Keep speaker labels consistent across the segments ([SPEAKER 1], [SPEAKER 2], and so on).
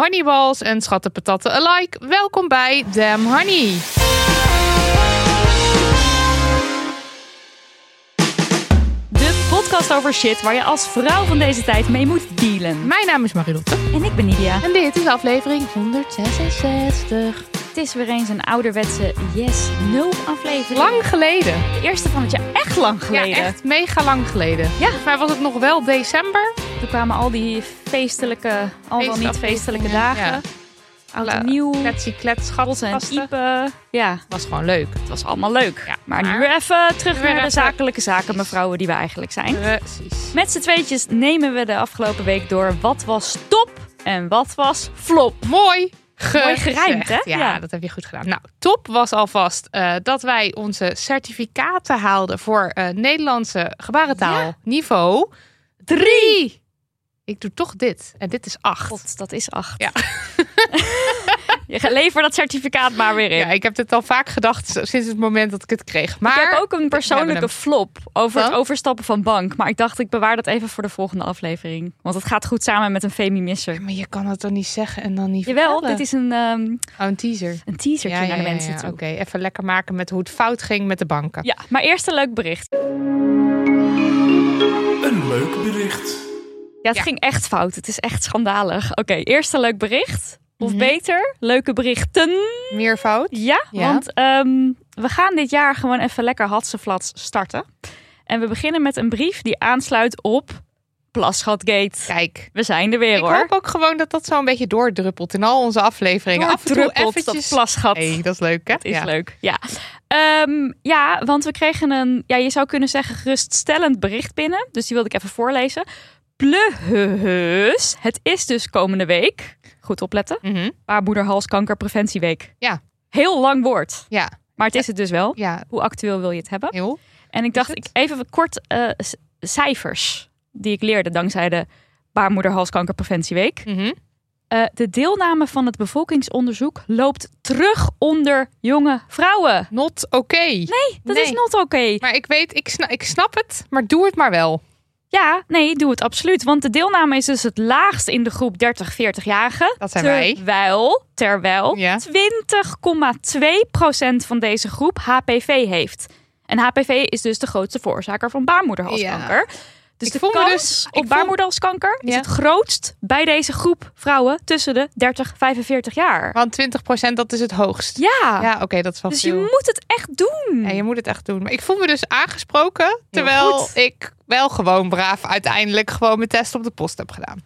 [SPEAKER 1] Honeyballs en schattenpatatten alike, welkom bij Damn Honey.
[SPEAKER 2] De podcast over shit waar je als vrouw van deze tijd mee moet dealen.
[SPEAKER 1] Mijn naam is Marilotte
[SPEAKER 2] En ik ben Nidia.
[SPEAKER 1] en dit is aflevering 166.
[SPEAKER 2] Het is weer eens een ouderwetse Yes No aflevering.
[SPEAKER 1] Lang geleden.
[SPEAKER 2] De eerste van het jaar. Echt lang geleden.
[SPEAKER 1] Ja, echt mega lang geleden.
[SPEAKER 2] Ja.
[SPEAKER 1] Volgens mij was het nog wel december.
[SPEAKER 2] Toen kwamen al die feestelijke, al wel niet feestelijke dagen. Oud en nieuw.
[SPEAKER 1] Kletsie klets,
[SPEAKER 2] en. Ipe. Ja,
[SPEAKER 1] Was gewoon leuk.
[SPEAKER 2] het was allemaal leuk.
[SPEAKER 1] Ja,
[SPEAKER 2] maar,
[SPEAKER 1] maar-
[SPEAKER 2] nu even terug naar de zakelijke zaken, mevrouwen die we eigenlijk zijn.
[SPEAKER 1] Precies.
[SPEAKER 2] Met z'n tweetjes nemen we de afgelopen week door wat was top en wat was flop.
[SPEAKER 1] Mooi.
[SPEAKER 2] Mooi gerijmd, hè?
[SPEAKER 1] Ja,
[SPEAKER 2] Ja.
[SPEAKER 1] dat heb je goed gedaan. Nou, top was alvast eh, dat wij onze certificaten haalden voor eh, Nederlandse gebarentaal niveau 3. Ik doe toch dit. En dit is 8.
[SPEAKER 2] God, dat is acht.
[SPEAKER 1] Ja.
[SPEAKER 2] Je lever dat certificaat maar weer in.
[SPEAKER 1] Ja, ik heb dit al vaak gedacht sinds het moment dat ik het kreeg. Maar
[SPEAKER 2] ik heb ook een persoonlijke flop over het overstappen van bank. Maar ik dacht, ik bewaar dat even voor de volgende aflevering. Want het gaat goed samen met een femi-misser.
[SPEAKER 1] Maar je kan het dan niet zeggen en dan niet
[SPEAKER 2] Jawel,
[SPEAKER 1] vertellen?
[SPEAKER 2] dit is een, ehm,
[SPEAKER 1] Oh, een teaser.
[SPEAKER 2] een teasertje naar de mensen toe.
[SPEAKER 1] Oké, even lekker maken met hoe het fout ging met de banken.
[SPEAKER 2] Ja, maar eerst een leuk bericht.
[SPEAKER 3] Een leuk bericht.
[SPEAKER 2] Ja, het
[SPEAKER 1] Ja.
[SPEAKER 2] ging echt fout. Het is echt schandalig. Oké, eerst een leuk bericht. Of
[SPEAKER 1] Mhm.
[SPEAKER 2] beter, leuke berichten.
[SPEAKER 1] Meer fout?
[SPEAKER 2] Ja,
[SPEAKER 1] Ja.
[SPEAKER 2] want ehm, we gaan dit jaar gewoon even lekker hatseflats starten. En we beginnen met een brief die aansluit op Plasgatgate.
[SPEAKER 1] Kijk.
[SPEAKER 2] We zijn er weer
[SPEAKER 1] Ik
[SPEAKER 2] hoor.
[SPEAKER 1] hoop ook gewoon dat dat zo een beetje doordruppelt in al onze afleveringen. Af en toe eventjes...
[SPEAKER 2] dat plasgat.
[SPEAKER 1] Hey, dat is leuk hè?
[SPEAKER 2] Dat is
[SPEAKER 1] ja.
[SPEAKER 2] leuk, ja. Ehm, ja, want we kregen een, ja, je zou kunnen zeggen, geruststellend bericht binnen. Dus die wilde ik even voorlezen. Plus, het is dus komende week, goed opletten,
[SPEAKER 1] Mhm.
[SPEAKER 2] baarmoederhalskankerpreventieweek.
[SPEAKER 1] Ja.
[SPEAKER 2] Heel lang woord,
[SPEAKER 1] Ja,
[SPEAKER 2] maar het is het dus wel.
[SPEAKER 1] ja,
[SPEAKER 2] Hoe actueel wil je het hebben?
[SPEAKER 1] heel.
[SPEAKER 2] En ik dacht, ik even kort eh, cijfers die ik leerde dankzij de baarmoederhalskankerpreventieweek.
[SPEAKER 1] Mhm.
[SPEAKER 2] Eh, de deelname van het bevolkingsonderzoek loopt terug onder jonge vrouwen.
[SPEAKER 1] Not oké.
[SPEAKER 2] Nee, dat
[SPEAKER 1] Nee.
[SPEAKER 2] is not oké.
[SPEAKER 1] Maar ik weet, ik snap het, maar doe het maar wel.
[SPEAKER 2] Ja, nee, doe het absoluut. Want de deelname is dus het laagst in de groep 30-40-jarigen.
[SPEAKER 1] Dat zijn wij.
[SPEAKER 2] Terwijl, terwijl
[SPEAKER 1] Ja.
[SPEAKER 2] 20,2% van deze groep HPV heeft. En HPV is dus de grootste veroorzaker van baarmoederhalskanker. Dus
[SPEAKER 1] Ik
[SPEAKER 2] de kans
[SPEAKER 1] dus-
[SPEAKER 2] op baarmoederhalskanker is het grootst bij deze groep vrouwen tussen de 30 45 jaar.
[SPEAKER 1] Want 20% dat is het hoogst.
[SPEAKER 2] Ja,
[SPEAKER 1] Ja, oké, dat is wel
[SPEAKER 2] dus je moet het echt doen.
[SPEAKER 1] Ja, je moet het echt doen. Maar ik voel me dus aangesproken, terwijl ik wel gewoon braaf uiteindelijk gewoon mijn test op de post heb gedaan.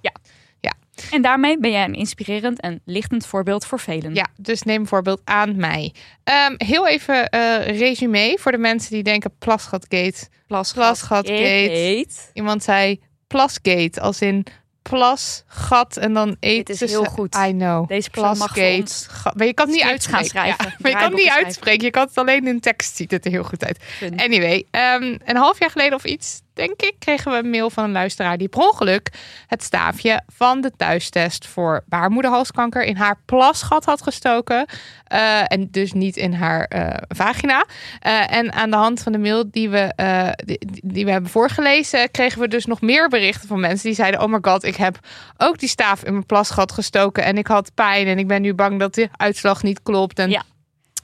[SPEAKER 2] En daarmee ben jij een inspirerend en lichtend voorbeeld voor velen.
[SPEAKER 1] Ja, dus neem voorbeeld aan mij. Ehm, heel even eh resume voor de mensen die denken plasgatgate. Plasgatgate. Iemand zei plasgate, als in plas, gat en dan eet.
[SPEAKER 2] is
[SPEAKER 1] tussen-
[SPEAKER 2] heel goed.
[SPEAKER 1] I know.
[SPEAKER 2] Deze persoon mag voor
[SPEAKER 1] Plasgate.
[SPEAKER 2] ons
[SPEAKER 1] Ga- Maar je kan het niet
[SPEAKER 2] gaan
[SPEAKER 1] uitspreken.
[SPEAKER 2] schrijven,
[SPEAKER 1] Ja, maar je kan het niet
[SPEAKER 2] schrijven.
[SPEAKER 1] uitspreken. Je kan het alleen in tekst ziet het er heel goed uit. Anyway, ehm, een half jaar geleden of iets, denk ik, kregen we een mail van een luisteraar die per ongeluk het staafje van de thuistest voor baarmoederhalskanker in haar plasgat had gestoken. Eh, en dus niet in haar eh, vagina. Eh, en aan de hand van de mail die we, die, die we hebben voorgelezen, kregen we dus nog meer berichten van mensen die zeiden: Oh my god, ik heb ook die staaf in mijn plasgat gestoken en ik had pijn en ik ben nu bang dat de uitslag niet klopt. En
[SPEAKER 2] Ja.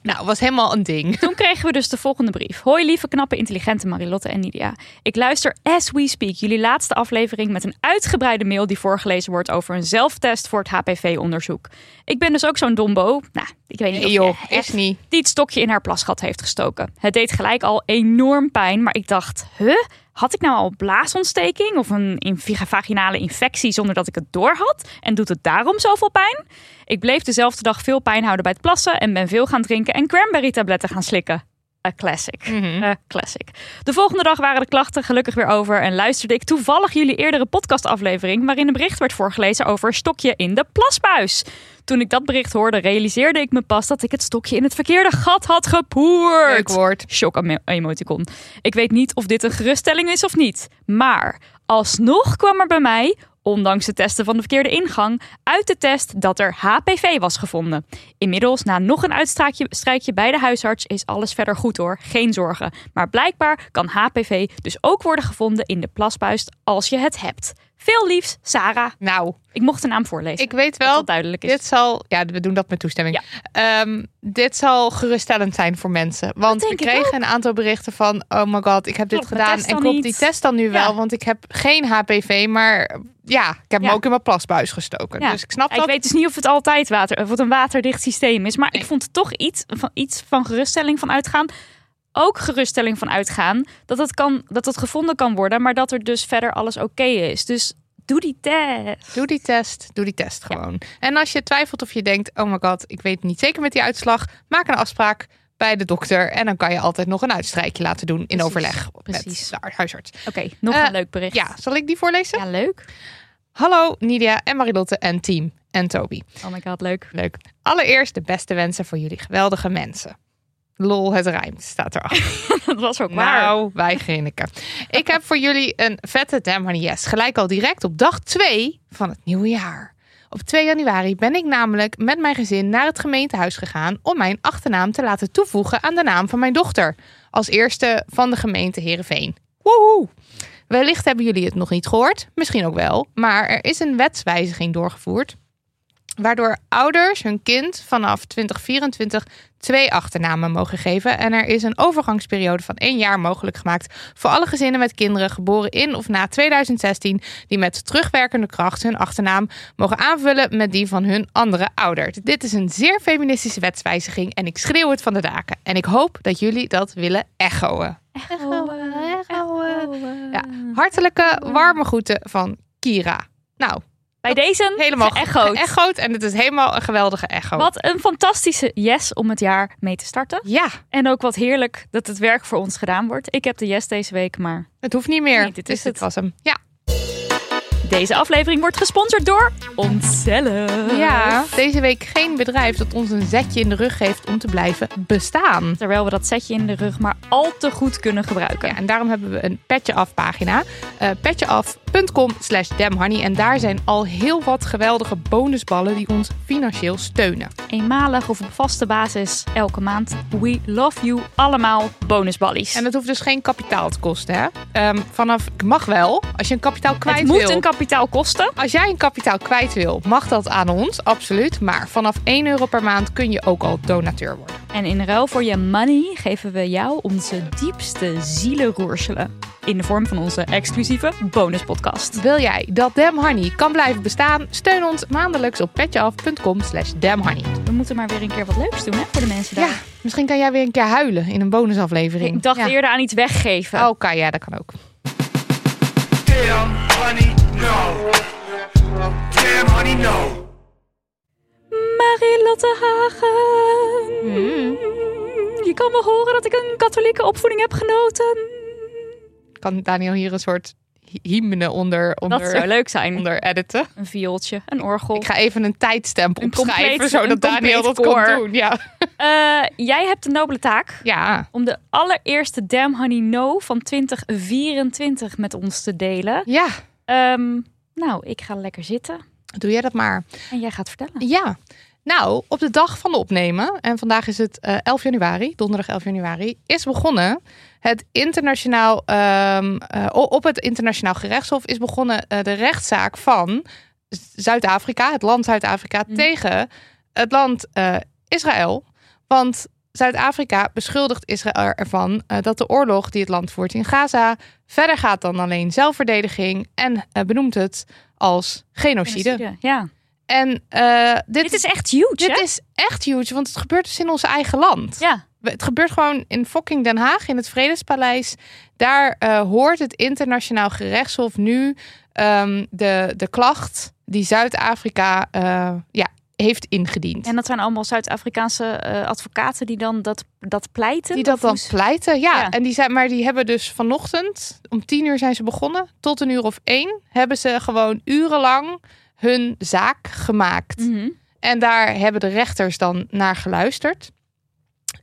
[SPEAKER 1] Nou, was helemaal een ding.
[SPEAKER 2] Toen kregen we dus de volgende brief. Hoi lieve, knappe, intelligente Marilotte en Nidia. Ik luister as we speak jullie laatste aflevering met een uitgebreide mail die voorgelezen wordt over een zelftest voor het HPV-onderzoek. Ik ben dus ook zo'n dombo, nou, ik weet niet
[SPEAKER 1] Nee,
[SPEAKER 2] of
[SPEAKER 1] joh,
[SPEAKER 2] je
[SPEAKER 1] is niet.
[SPEAKER 2] die het stokje in haar plasgat heeft gestoken. Het deed gelijk al enorm pijn, maar ik dacht, huh? Had ik nou al blaasontsteking of een in- vaginale infectie zonder dat ik het door had? En doet het daarom zoveel pijn? Ik bleef dezelfde dag veel pijn houden bij het plassen en ben veel gaan drinken en cranberry tabletten gaan slikken. A classic.
[SPEAKER 1] Mhm.
[SPEAKER 2] A classic. De volgende dag waren de klachten gelukkig weer over en luisterde ik toevallig jullie eerdere podcastaflevering waarin een bericht werd voorgelezen over stokje in de plasbuis. Toen ik dat bericht hoorde, realiseerde ik me pas dat ik het stokje in het verkeerde gat had gepoerd.
[SPEAKER 1] Leuk woord.
[SPEAKER 2] Shock-emoticon. Ik weet niet of dit een geruststelling is of niet. Maar alsnog kwam er bij mij, ondanks het testen van de verkeerde ingang, uit de test dat er HPV was gevonden. Inmiddels, na nog een uitstrijkje bij de huisarts, is alles verder goed hoor. Geen zorgen. Maar blijkbaar kan HPV dus ook worden gevonden in de plasbuis als je het hebt. Veel liefs, Sarah.
[SPEAKER 1] Nou,
[SPEAKER 2] Ik mocht de naam voorlezen.
[SPEAKER 1] ik weet wel,
[SPEAKER 2] dat duidelijk is.
[SPEAKER 1] dit zal... Ja, we doen dat met toestemming. Ehm, dit zal geruststellend zijn voor mensen. Want we
[SPEAKER 2] ik
[SPEAKER 1] kregen een aantal berichten van... Oh my god, ik heb dit
[SPEAKER 2] Klopt de
[SPEAKER 1] gedaan. En klopt
[SPEAKER 2] niet?
[SPEAKER 1] die test dan nu
[SPEAKER 2] Ja.
[SPEAKER 1] wel? Want ik heb geen HPV, maar ja, ik heb
[SPEAKER 2] Ja.
[SPEAKER 1] hem ook in mijn plasbuis gestoken. Dus ik snap
[SPEAKER 2] Ik
[SPEAKER 1] dat.
[SPEAKER 2] weet dus niet of het altijd water, of het een waterdicht systeem is. Maar
[SPEAKER 1] Nee.
[SPEAKER 2] ik vond het toch iets van, iets van geruststelling van uitgaan. Ook geruststelling van uitgaan dat het, kan, dat het gevonden kan worden, maar dat er dus verder alles oké is. Dus doe die test.
[SPEAKER 1] Doe die test, doe die test gewoon. En als je twijfelt of je denkt, oh my god, ik weet het niet zeker met die uitslag, maak een afspraak bij de dokter en dan kan je altijd nog een uitstrijkje laten doen in
[SPEAKER 2] Precies,
[SPEAKER 1] overleg
[SPEAKER 2] precies.
[SPEAKER 1] met de huisarts.
[SPEAKER 2] Oké, nog
[SPEAKER 1] Eh,
[SPEAKER 2] een leuk bericht.
[SPEAKER 1] Ja, zal ik die voorlezen?
[SPEAKER 2] Ja, leuk.
[SPEAKER 1] Hallo Nidia en Marilotte en team en Toby.
[SPEAKER 2] Oh my god, leuk.
[SPEAKER 1] Leuk. Allereerst de beste wensen voor jullie geweldige mensen. Lol, het rijmt, staat erachter.
[SPEAKER 2] dat was ook waar.
[SPEAKER 1] Nou, wij grinniken. Ik heb voor jullie een vette Damn Yes. Gelijk al direct op dag 2 van het nieuwe jaar. Op 2 januari ben ik namelijk met mijn gezin naar het gemeentehuis gegaan om mijn achternaam te laten toevoegen aan de naam van mijn dochter. Als eerste van de gemeente Heerenveen. Woehoe! Wellicht hebben jullie het nog niet gehoord, misschien ook wel, maar er is een wetswijziging doorgevoerd. Waardoor ouders hun kind vanaf 2024 twee achternamen mogen geven. En er is een overgangsperiode van één jaar mogelijk gemaakt voor alle gezinnen met kinderen geboren in of na 2016 die met terugwerkende kracht hun achternaam mogen aanvullen met die van hun andere ouder. Dit is een zeer feministische wetswijziging en ik schreeuw het van de daken. En ik hoop dat jullie dat willen echoen. Ja, hartelijke warme groeten van Kira. Nou,
[SPEAKER 2] Bij deze
[SPEAKER 1] helemaal
[SPEAKER 2] geëchoed.
[SPEAKER 1] geëchoed en het is helemaal een geweldige echo.
[SPEAKER 2] Wat een fantastische yes om het jaar mee te starten.
[SPEAKER 1] Ja,
[SPEAKER 2] En ook wat heerlijk dat het werk voor ons gedaan wordt. Ik heb de yes deze week, maar
[SPEAKER 1] het hoeft niet meer.
[SPEAKER 2] Nee, dit
[SPEAKER 1] Dus
[SPEAKER 2] is het.
[SPEAKER 1] was hem. Ja.
[SPEAKER 2] deze aflevering wordt gesponsord door onszelf.
[SPEAKER 1] ja, deze week geen bedrijf dat ons een zetje in de rug geeft om te blijven bestaan.
[SPEAKER 2] Terwijl we dat setje in de rug maar al te goed kunnen gebruiken.
[SPEAKER 1] Ja, en daarom hebben we een Petje Af pagina. eh petjeaf.com slash damhoney. En daar zijn al heel wat geweldige bonusballen die ons financieel steunen.
[SPEAKER 2] Eenmalig of op vaste basis elke maand. We love you allemaal bonusballies.
[SPEAKER 1] En dat hoeft dus geen kapitaal te kosten. Hè? Ehm, vanaf, ik mag wel, als je een kapitaal kwijt
[SPEAKER 2] het moet
[SPEAKER 1] wil.
[SPEAKER 2] een kapitaal kosten.
[SPEAKER 1] Als jij een kapitaal kwijt wil, mag dat aan ons, absoluut. Maar vanaf 1 euro per maand kun je ook al donateur worden.
[SPEAKER 2] En in ruil voor je money geven we jou onze diepste zielenroerselen. In de vorm van onze exclusieve bonuspodcast.
[SPEAKER 1] Wil jij dat Damn Honey kan blijven bestaan? Steun ons maandelijks op petjeaf.com slash damnhoney.
[SPEAKER 2] We moeten maar weer een keer wat leuks doen hè, voor de mensen daar.
[SPEAKER 1] Ja, misschien kan jij weer een keer huilen in een bonusaflevering.
[SPEAKER 2] Ik dacht
[SPEAKER 1] ja.
[SPEAKER 2] eerder aan iets weggeven.
[SPEAKER 1] Oké, ja, dat kan ook.
[SPEAKER 3] Damn, honey, no. Damn, honey, no.
[SPEAKER 2] Marilotte Hagen.
[SPEAKER 1] Hmm.
[SPEAKER 2] Je kan wel horen dat ik een katholieke opvoeding heb genoten.
[SPEAKER 1] Kan Daniel hier een soort hy- hymne onder, onder,
[SPEAKER 2] Dat zou leuk zijn.
[SPEAKER 1] onder editen?
[SPEAKER 2] Een viooltje, een orgel.
[SPEAKER 1] Ik ga even een tijdstemp
[SPEAKER 2] Een
[SPEAKER 1] opschrijven,
[SPEAKER 2] compleet-
[SPEAKER 1] zodat Daniel dat
[SPEAKER 2] compleet
[SPEAKER 1] kan
[SPEAKER 2] koor.
[SPEAKER 1] doen. Ja.
[SPEAKER 2] Eh, jij hebt de nobele taak
[SPEAKER 1] ja,
[SPEAKER 2] om de allereerste Damn Honey No van 2024 met ons te delen.
[SPEAKER 1] ja,
[SPEAKER 2] Ehm, nou, ik ga lekker zitten
[SPEAKER 1] doe jij dat maar.
[SPEAKER 2] en jij gaat vertellen.
[SPEAKER 1] Ja, nou, op de dag van de opnemen, en vandaag is het eh 11 januari, donderdag 11 januari, is begonnen het internationaal, ehm, eh, op het internationaal gerechtshof is begonnen eh, de rechtszaak van Zuid-Afrika, het land Zuid-Afrika,
[SPEAKER 2] Mhm.
[SPEAKER 1] tegen het land Israël. Want Zuid-Afrika beschuldigt Israël ervan dat de oorlog die het land voert in Gaza verder gaat dan alleen zelfverdediging en benoemt het als genocide.
[SPEAKER 2] Ja.
[SPEAKER 1] En eh, dit,
[SPEAKER 2] Dit is echt huge,
[SPEAKER 1] dit
[SPEAKER 2] hè?
[SPEAKER 1] is echt huge, want het gebeurt dus in ons eigen land.
[SPEAKER 2] Ja.
[SPEAKER 1] Het gebeurt gewoon in fucking Den Haag, in het Vredespaleis. Daar eh, hoort het internationaal gerechtshof nu ehm, de, de klacht die Zuid-Afrika eh, ja, heeft ingediend.
[SPEAKER 2] En dat zijn allemaal Zuid-Afrikaanse advocaten die dan dat, dat pleiten?
[SPEAKER 1] die dat dan
[SPEAKER 2] is-
[SPEAKER 1] pleiten, ja.
[SPEAKER 2] Ja.
[SPEAKER 1] En die zijn, maar die hebben dus vanochtend, om tien uur zijn ze begonnen, tot een uur of één, hebben ze gewoon urenlang hun zaak gemaakt.
[SPEAKER 2] Mhm.
[SPEAKER 1] En daar hebben de rechters dan naar geluisterd.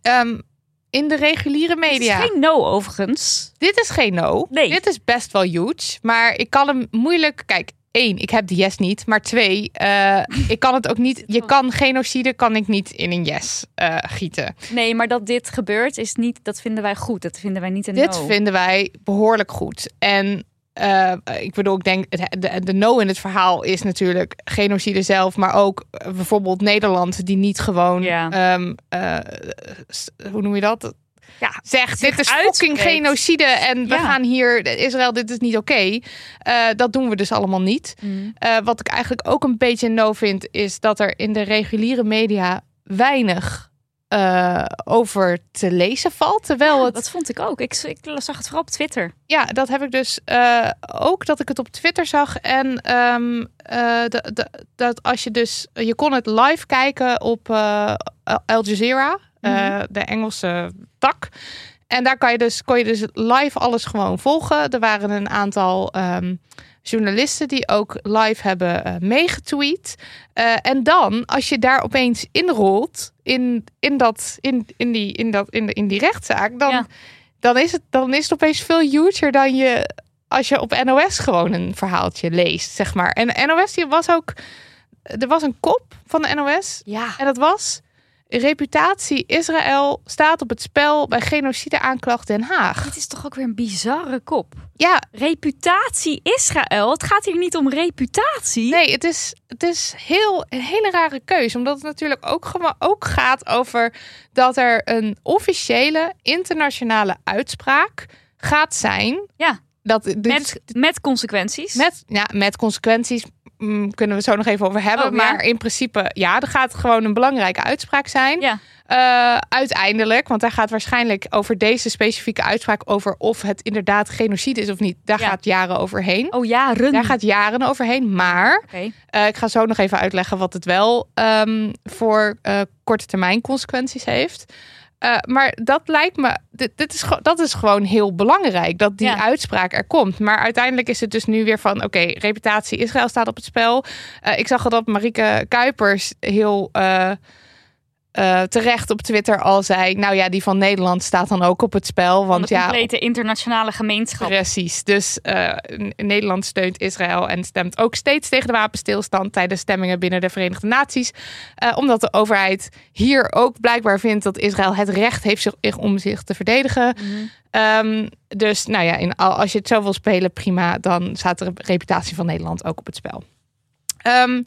[SPEAKER 1] Ehm, in de reguliere
[SPEAKER 2] Het is
[SPEAKER 1] media.
[SPEAKER 2] geen no overigens.
[SPEAKER 1] Dit is geen no.
[SPEAKER 2] Nee.
[SPEAKER 1] Dit is best wel huge. Maar ik kan hem moeilijk. Kijk, één, ik heb de yes niet. Maar twee, eh, ik kan het ook niet. Je kan genocide kan ik niet in een yes eh, gieten.
[SPEAKER 2] Nee, maar dat dit gebeurt is niet, dat vinden wij goed. Dat vinden wij niet een
[SPEAKER 1] Dit
[SPEAKER 2] no.
[SPEAKER 1] vinden wij behoorlijk goed. En eh, ik bedoel, ik denk, de, de no in het verhaal is natuurlijk genocide zelf, maar ook eh, bijvoorbeeld Nederland, die niet gewoon,
[SPEAKER 2] Ja.
[SPEAKER 1] ehm, eh, hoe noem je dat?
[SPEAKER 2] Ja,
[SPEAKER 1] Zegt, dit is fucking genocide en we
[SPEAKER 2] Ja.
[SPEAKER 1] gaan hier, Israël, dit is niet oké. Dat doen we dus allemaal niet.
[SPEAKER 2] Mm.
[SPEAKER 1] Wat ik eigenlijk ook een beetje no vind, is dat er in de reguliere media weinig eh, over te lezen valt. Terwijl het
[SPEAKER 2] Dat vond ik ook. Ik, ik zag het vooral op Twitter.
[SPEAKER 1] ja, dat heb ik dus eh, ook dat ik het op Twitter zag. En ehm, eh, dat als je dus. Je kon het live kijken op Al Jazeera,
[SPEAKER 2] Mhm.
[SPEAKER 1] de Engelse tak. En daar kan je dus, kon je dus live alles gewoon volgen. Er waren een aantal ehm, journalisten die ook live hebben eh, meegetweet. Eh, en dan, als je daar opeens inrolt in, in, dat, in, in, die, in, dat, in, de, in die rechtszaak, dan,
[SPEAKER 2] Ja.
[SPEAKER 1] dan, is het, dan is het opeens veel huger dan je als je op NOS gewoon een verhaaltje leest, zeg maar. En NOS die was ook, er was een kop van de NOS
[SPEAKER 2] Ja.
[SPEAKER 1] en dat was reputatie Israël staat op het spel bij genocide aanklacht Den Haag.
[SPEAKER 2] Dit is toch ook weer een bizarre kop.
[SPEAKER 1] Ja,
[SPEAKER 2] Reputatie Israël. Het gaat hier niet om reputatie.
[SPEAKER 1] Nee, het is, het is heel, een hele rare keuze. Omdat het natuurlijk ook, ook gaat over dat er een officiële internationale uitspraak gaat zijn.
[SPEAKER 2] Ja.
[SPEAKER 1] Dat, dit
[SPEAKER 2] Met, met consequenties.
[SPEAKER 1] met, ja, met consequenties mm, kunnen we het zo nog even over hebben.
[SPEAKER 2] Oh, ja.
[SPEAKER 1] Maar in principe, ja, er gaat gewoon een belangrijke uitspraak zijn.
[SPEAKER 2] Ja.
[SPEAKER 1] Eh, uiteindelijk, want daar gaat waarschijnlijk over deze specifieke uitspraak over of het inderdaad genocide is of niet. Daar
[SPEAKER 2] Ja.
[SPEAKER 1] gaat jaren overheen.
[SPEAKER 2] Oh ja, run.
[SPEAKER 1] Daar gaat jaren overheen. Maar eh, ik ga zo nog even uitleggen wat het wel ehm, voor eh, korte termijn consequenties heeft. Eh, maar dat lijkt me, dit, dit is, dat is gewoon heel belangrijk dat die
[SPEAKER 2] Ja.
[SPEAKER 1] uitspraak er komt. Maar uiteindelijk is het dus nu weer van: oké, reputatie Israël staat op het spel. Eh, ik zag al dat Marieke Kuipers heel eh, eh, terecht op Twitter al zei: Nou ja, die van Nederland staat dan ook op het spel. Want
[SPEAKER 2] de
[SPEAKER 1] ja,
[SPEAKER 2] complete internationale gemeenschap.
[SPEAKER 1] Precies. Dus eh, Nederland steunt Israël en stemt ook steeds tegen de wapenstilstand tijdens stemmingen binnen de Verenigde Naties. Eh, omdat de overheid hier ook blijkbaar vindt dat Israël het recht heeft zich, om zich te verdedigen.
[SPEAKER 2] Mhm.
[SPEAKER 1] Ehm, dus nou ja, in, al- als je het zo wil spelen, prima. Dan staat de reputatie van Nederland ook op het spel. Ehm,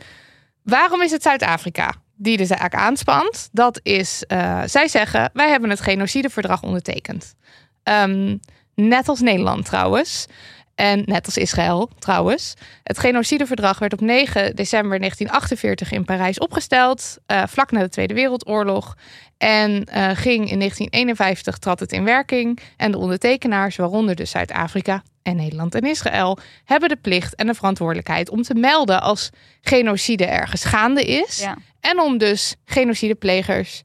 [SPEAKER 1] waarom is het Zuid-Afrika die de zaak aanspant? Dat is, eh, zij zeggen, wij hebben het genocideverdrag ondertekend. Ehm, net als Nederland trouwens. En net als Israël trouwens. Het genocideverdrag werd op 9 december 1948 in Parijs opgesteld. eh, vlak na de Tweede Wereldoorlog. En eh, ging in 1951 trad het in werking. En de ondertekenaars, waaronder dus Zuid-Afrika en Nederland en Israël, hebben de plicht en de verantwoordelijkheid om te melden als genocide ergens gaande is.
[SPEAKER 2] Ja.
[SPEAKER 1] En om dus genocideplegers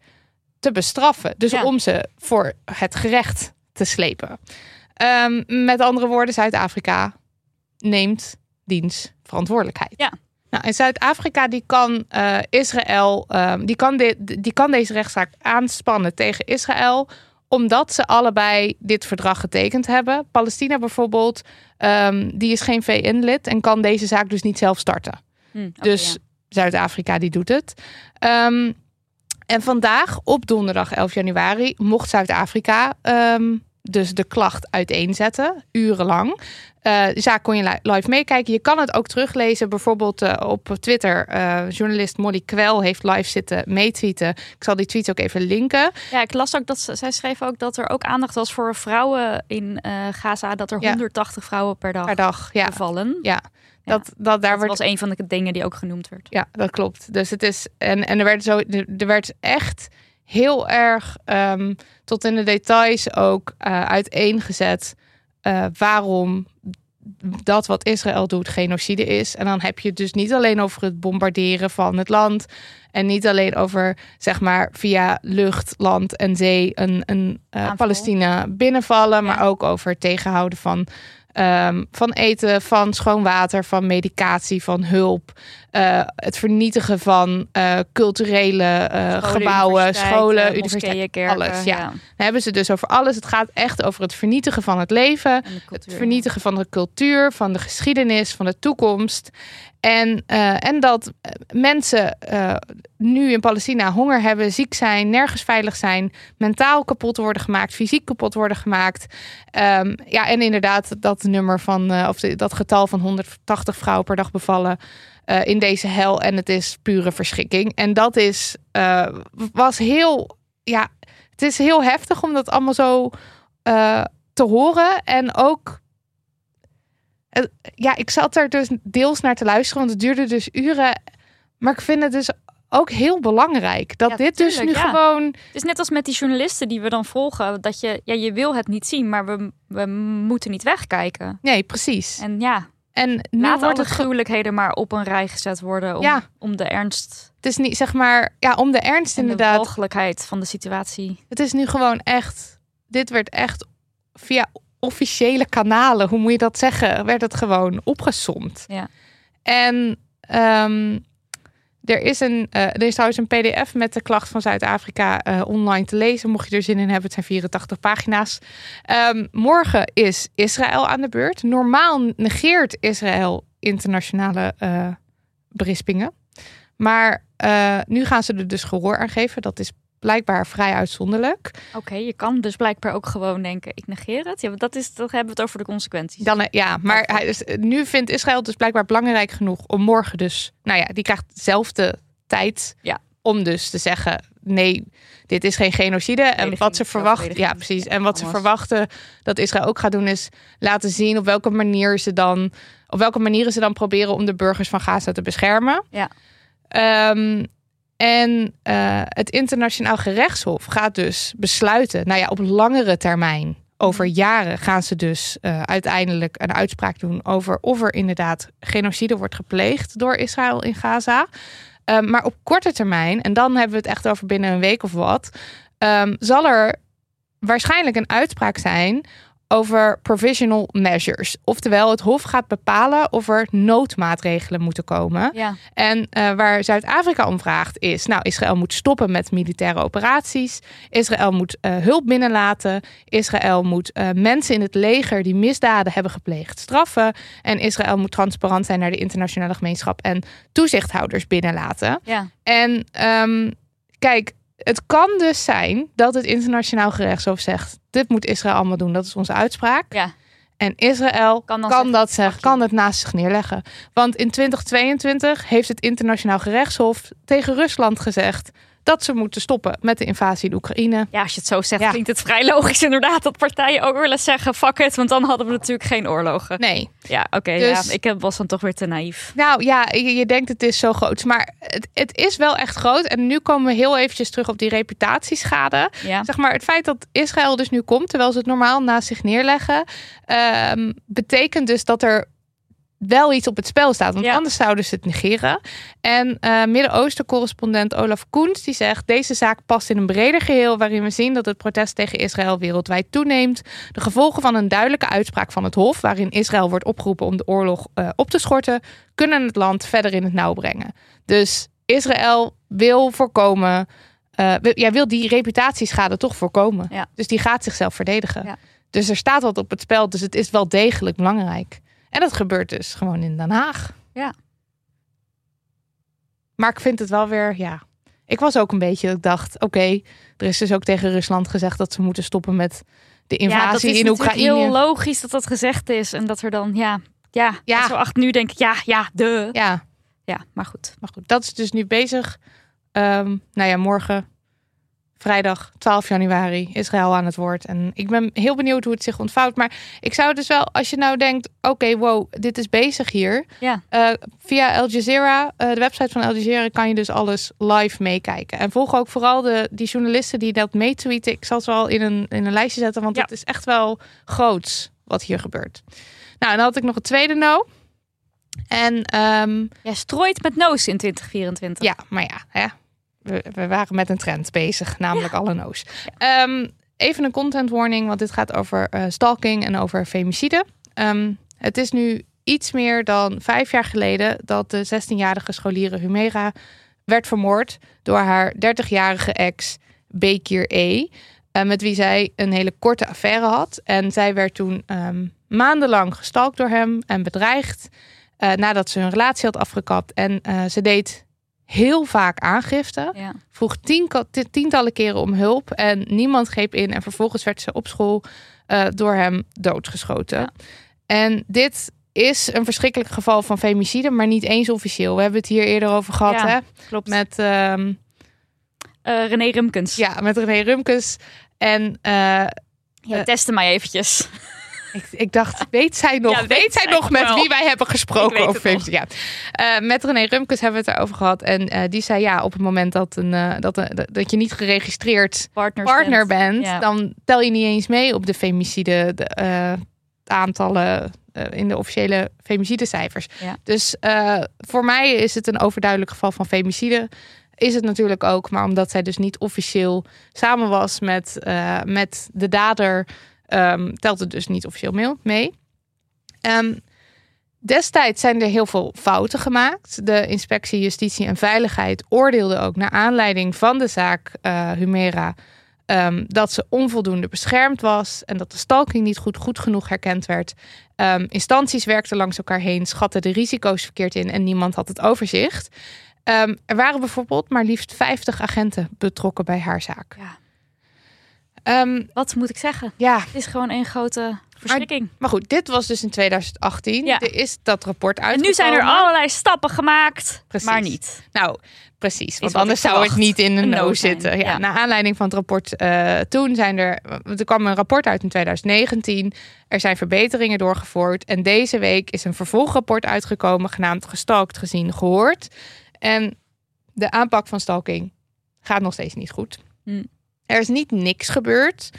[SPEAKER 1] te bestraffen. Dus
[SPEAKER 2] Ja.
[SPEAKER 1] om ze voor het gerecht te slepen. Ehm, met andere woorden, Zuid-Afrika neemt diens verantwoordelijkheid.
[SPEAKER 2] Ja.
[SPEAKER 1] Nou, en Zuid-Afrika die kan eh, Israël, ehm, die, kan dit, die kan deze rechtszaak aanspannen tegen Israël, omdat ze allebei dit verdrag getekend hebben. Palestina bijvoorbeeld, ehm, die is geen VN-lid en kan deze zaak dus niet zelf starten.
[SPEAKER 2] Hm,
[SPEAKER 1] Dus. Zuid-Afrika die doet het. Ehm, en vandaag, op donderdag 11 januari, mocht Zuid-Afrika ehm, dus de klacht uiteenzetten, urenlang. De zaak kon je li- live meekijken. Je kan het ook teruglezen. Bijvoorbeeld eh, op Twitter. eh, journalist Molly Kwel heeft live zitten meetweeten. Ik zal die tweet ook even linken.
[SPEAKER 2] Ja, ik las ook dat ze, zij schreef ook dat er ook aandacht was voor vrouwen in Gaza. Dat er
[SPEAKER 1] Ja.
[SPEAKER 2] 180 vrouwen per dag
[SPEAKER 1] Per dag. Ja,
[SPEAKER 2] bevallen.
[SPEAKER 1] ja. Dat, dat, daar
[SPEAKER 2] Dat
[SPEAKER 1] wordt
[SPEAKER 2] was een van de dingen die ook genoemd werd.
[SPEAKER 1] Ja, dat klopt. Dus het is. En, en er werd zo. Er werd echt heel erg ehm, tot in de details ook eh, uiteengezet. eh, waarom dat wat Israël doet genocide is. En dan heb je het dus niet alleen over het bombarderen van het land. En niet alleen over, zeg maar, via lucht, land en zee een, een eh. Palestina binnenvallen. Maar ook over het tegenhouden van, ehm, van eten, van schoon water, van medicatie, van hulp. eh, het vernietigen van eh, culturele eh,
[SPEAKER 2] Scholen,
[SPEAKER 1] gebouwen, scholen, universiteiten,
[SPEAKER 2] kerken,
[SPEAKER 1] alles. Ja. Dan hebben ze dus over alles. Het gaat echt over het vernietigen van het leven. Het vernietigen van de cultuur, van de geschiedenis, van de toekomst. En, en dat mensen nu in Palestina honger hebben, ziek zijn, nergens veilig zijn, mentaal kapot worden gemaakt, fysiek kapot worden gemaakt. Ehm, ja, en inderdaad dat nummer van, eh, of dat getal van 180 vrouwen per dag bevallen eh, in deze hel. En het is pure verschrikking. En dat is, eh, was heel, ja, het is heel heftig om dat allemaal zo te horen. En ook, ja, ik zat er dus deels naar te luisteren, want het duurde dus uren. Maar ik vind het dus ook heel belangrijk dat
[SPEAKER 2] Ja,
[SPEAKER 1] dit dus nu
[SPEAKER 2] ja.
[SPEAKER 1] gewoon.
[SPEAKER 2] Het is net als met die journalisten die we dan volgen. Dat je, ja, je wil het niet zien, maar we, we moeten niet wegkijken.
[SPEAKER 1] Nee, precies.
[SPEAKER 2] En ja,
[SPEAKER 1] En nu
[SPEAKER 2] laat
[SPEAKER 1] wordt het,
[SPEAKER 2] gruwelijkheden maar op een rij gezet worden. Om,
[SPEAKER 1] Ja.
[SPEAKER 2] om de ernst
[SPEAKER 1] het is niet zeg maar, ja, om de ernst
[SPEAKER 2] en de
[SPEAKER 1] inderdaad.
[SPEAKER 2] walgelijkheid van de situatie.
[SPEAKER 1] Het is nu gewoon echt. Dit werd echt via officiële kanalen, hoe moet je dat zeggen, werd het gewoon opgesomd.
[SPEAKER 2] Ja.
[SPEAKER 1] En ehm, er is een, eh, er is trouwens een PDF met de klacht van Zuid-Afrika eh, online te lezen. Mocht je er zin in hebben, het zijn 84 pagina's. Ehm, morgen is Israël aan de beurt. Normaal negeert Israël internationale eh, berispingen. Maar nu gaan ze er dus gehoor aan geven. Dat is blijkbaar vrij uitzonderlijk.
[SPEAKER 2] Oké, je kan dus blijkbaar ook gewoon denken, ik negeer het. Ja, want dat is, dan hebben we het over de consequenties.
[SPEAKER 1] Dan, eh, ja, maar hij is, nu vindt Israël dus blijkbaar belangrijk genoeg om morgen dus, nou ja, die krijgt dezelfde tijd
[SPEAKER 2] Ja.
[SPEAKER 1] om dus te zeggen, nee, dit is geen genocide. En wat ze verwachten, ja precies, en wat ze verwachten dat Israël ook gaat doen is laten zien op welke manier ze dan, op welke manieren ze dan proberen om de burgers van Gaza te beschermen.
[SPEAKER 2] Ja.
[SPEAKER 1] Ehm, en eh, het internationaal gerechtshof gaat dus besluiten, nou ja, op langere termijn, over jaren, gaan ze dus eh, uiteindelijk een uitspraak doen over of er inderdaad genocide wordt gepleegd door Israël in Gaza. Ehm, maar op korte termijn, en dan hebben we het echt over binnen een week of wat, ehm, zal er waarschijnlijk een uitspraak zijn over provisional measures. Oftewel, het Hof gaat bepalen of er noodmaatregelen moeten komen.
[SPEAKER 2] Ja,
[SPEAKER 1] En eh, waar Zuid-Afrika om vraagt is, nou, Israël moet stoppen met militaire operaties. Israël moet eh, hulp binnenlaten. Israël moet eh, mensen in het leger die misdaden hebben gepleegd straffen. En Israël moet transparant zijn naar de internationale gemeenschap en toezichthouders binnenlaten.
[SPEAKER 2] ja.
[SPEAKER 1] En ehm, kijk, het kan dus zijn dat het internationaal gerechtshof zegt: dit moet Israël allemaal doen. Dat is onze uitspraak.
[SPEAKER 2] Ja.
[SPEAKER 1] En Israël
[SPEAKER 2] Kan
[SPEAKER 1] kan,
[SPEAKER 2] dan zeggen,
[SPEAKER 1] dat zeggen, kan het naast zich neerleggen. Want in 2022 heeft het internationaal gerechtshof tegen Rusland gezegd dat ze moeten stoppen met de invasie in Oekraïne.
[SPEAKER 2] ja, als je het zo zegt,
[SPEAKER 1] Ja.
[SPEAKER 2] klinkt het vrij logisch inderdaad dat partijen ook willen zeggen, fuck it, want dan hadden we natuurlijk geen oorlogen.
[SPEAKER 1] Nee.
[SPEAKER 2] Ja, oké,
[SPEAKER 1] Dus-
[SPEAKER 2] ja, ik heb- was dan toch weer te naïef.
[SPEAKER 1] Nou ja, je, je denkt het is zo groot. Maar het, het is wel echt groot. En nu komen we heel eventjes terug op die reputatieschade.
[SPEAKER 2] Ja,
[SPEAKER 1] Zeg maar, het feit dat Israël dus nu komt, terwijl ze het normaal naast zich neerleggen, ehm, betekent dus dat er wel iets op het spel staat. Want
[SPEAKER 2] Ja.
[SPEAKER 1] anders zouden ze het negeren. En eh, Midden-Oosten-correspondent Olaf Koens die zegt: deze zaak past in een breder geheel waarin we zien dat het protest tegen Israël wereldwijd toeneemt. De gevolgen van een duidelijke uitspraak van het Hof, waarin Israël wordt opgeroepen om de oorlog eh, op te schorten, kunnen het land verder in het nauw brengen. Dus Israël wil voorkomen. eh, wil- ja, wil die reputatieschade toch voorkomen.
[SPEAKER 2] Ja.
[SPEAKER 1] Dus die gaat zichzelf verdedigen.
[SPEAKER 2] Ja.
[SPEAKER 1] Dus er staat wat op het spel. Dus het is wel degelijk belangrijk. En dat gebeurt dus gewoon in Den Haag.
[SPEAKER 2] Ja.
[SPEAKER 1] Maar ik vind het wel weer, ja. Ik was ook een beetje, ik dacht, oké, er is dus ook tegen Rusland gezegd dat ze moeten stoppen met de
[SPEAKER 2] ja, dat
[SPEAKER 1] invasie
[SPEAKER 2] is
[SPEAKER 1] in Oekraïne.
[SPEAKER 2] heel logisch dat dat gezegd is. En dat er dan, ja, ja,
[SPEAKER 1] Ja.
[SPEAKER 2] ja. zo achter nu denk ik, ja, ja, de. Ja.
[SPEAKER 1] Ja,
[SPEAKER 2] maar goed.
[SPEAKER 1] maar goed, dat is dus nu bezig. Ehm, nou ja, morgen, vrijdag 12 januari, Israël aan het woord. En ik ben heel benieuwd hoe het zich ontvouwt. Maar ik zou dus wel, als je nou denkt, oké, wow, dit is bezig hier.
[SPEAKER 2] Ja.
[SPEAKER 1] Eh, via Al Jazeera, eh, de website van Al Jazeera, kan je dus alles live meekijken. En volg ook vooral de, die journalisten die dat meetweeten. Ik zal ze wel in een, in een lijstje zetten, want
[SPEAKER 2] Ja.
[SPEAKER 1] het is echt wel groots wat hier gebeurt. Nou, en dan had ik nog een tweede no. En ehm,
[SPEAKER 2] Jij strooit met noos in 2024.
[SPEAKER 1] ja, maar ja, hè, we, we waren met een trend bezig, namelijk alle no's. Ehm, even een content warning, want dit gaat over eh, stalking en over femicide. Ehm, het is nu iets meer dan vijf jaar geleden dat de 16-jarige scholiere Humera werd vermoord door haar 30-jarige ex Bekir E. eh, met wie zij een hele korte affaire had. En zij werd toen ehm, maandenlang gestalkt door hem en bedreigd. eh, nadat ze hun relatie had afgekapt. En ze deed heel vaak aangifte.
[SPEAKER 2] Ja.
[SPEAKER 1] Vroeg tien, ti- tientallen keren om hulp. En niemand greep in. En vervolgens werd ze op school eh, door hem doodgeschoten.
[SPEAKER 2] Ja.
[SPEAKER 1] En dit is een verschrikkelijk geval van femicide, maar niet eens officieel. We hebben het hier eerder over gehad,
[SPEAKER 2] Ja,
[SPEAKER 1] hè?
[SPEAKER 2] Klopt.
[SPEAKER 1] Met, ehm,
[SPEAKER 2] Eh, René Rumkens.
[SPEAKER 1] ja, met René Rumkes. En eh,
[SPEAKER 2] Ja, testen mij eventjes.
[SPEAKER 1] Ik, ik dacht, weet zij nog,
[SPEAKER 2] Ja,
[SPEAKER 1] weet,
[SPEAKER 2] weet
[SPEAKER 1] zij nog met
[SPEAKER 2] wel.
[SPEAKER 1] wie wij hebben gesproken over femicide? Ja. Eh, met René Rumkes hebben we het erover gehad. En eh, die zei, ja, op het moment dat, een, eh, dat, een- dat je niet geregistreerd
[SPEAKER 2] Partners
[SPEAKER 1] partner
[SPEAKER 2] bent.
[SPEAKER 1] bent,
[SPEAKER 2] Ja.
[SPEAKER 1] dan tel je niet eens mee op de femicide de, aantallen in de officiële femicidecijfers.
[SPEAKER 2] Ja.
[SPEAKER 1] Dus voor mij is het een overduidelijk geval van femicide. Is het natuurlijk ook, maar omdat zij dus niet officieel samen was met, met de dader, ehm, telt het dus niet officieel mee-. Ehm, destijds zijn er heel veel fouten gemaakt. De inspectie Justitie en Veiligheid oordeelde ook naar aanleiding van de zaak eh, Humera ehm, dat ze onvoldoende beschermd was en dat de stalking niet goed, goed genoeg herkend werd. Ehm, instanties werkten langs elkaar heen, schatten de risico's verkeerd in en niemand had het overzicht. Er waren bijvoorbeeld maar liefst 50 agenten betrokken bij haar zaak.
[SPEAKER 2] Ja.
[SPEAKER 1] Ehm,
[SPEAKER 2] Wat moet ik zeggen?
[SPEAKER 1] ja,
[SPEAKER 2] Het is gewoon een grote verschrikking.
[SPEAKER 1] maar goed, dit was dus in 2018.
[SPEAKER 2] Ja.
[SPEAKER 1] Er is dat rapport
[SPEAKER 2] En
[SPEAKER 1] uitgekomen.
[SPEAKER 2] nu zijn er allerlei stappen gemaakt,
[SPEAKER 1] Precies.
[SPEAKER 2] maar niet.
[SPEAKER 1] Nou, precies. Want anders zou het niet in een no zitten. Ja,
[SPEAKER 2] ja.
[SPEAKER 1] Naar aanleiding van het rapport eh, toen zijn er... Er kwam een rapport uit in 2019. Er zijn verbeteringen doorgevoerd. En deze week is een vervolgrapport uitgekomen... genaamd Gestalkt, Gezien, Gehoord. En de aanpak van stalking gaat nog steeds niet goed.
[SPEAKER 2] Hm.
[SPEAKER 1] Er is niet niks gebeurd.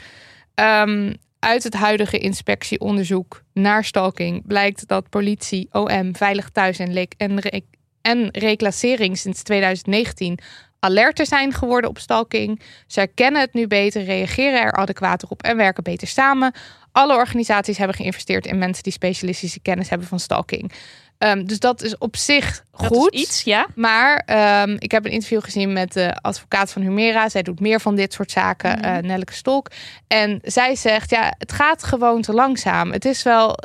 [SPEAKER 1] Ehm, uit het huidige inspectieonderzoek naar stalking blijkt dat politie, OM, Veilig Thuis en, le- en, re- en reclassering sinds 2019 alerter zijn geworden op stalking. Ze herkennen het nu beter, reageren er adequater op en werken beter samen. Alle organisaties hebben geïnvesteerd in mensen die specialistische kennis hebben van stalking. Ehm, dus dat is op zich
[SPEAKER 2] Dat
[SPEAKER 1] goed.
[SPEAKER 2] is iets, ja.
[SPEAKER 1] Maar ehm, ik heb een interview gezien met de advocaat van Humera. Zij doet meer van dit soort zaken,
[SPEAKER 2] Mhm.
[SPEAKER 1] eh, Nelleke Stolk. En zij zegt, ja, het gaat gewoon te langzaam. Het is wel...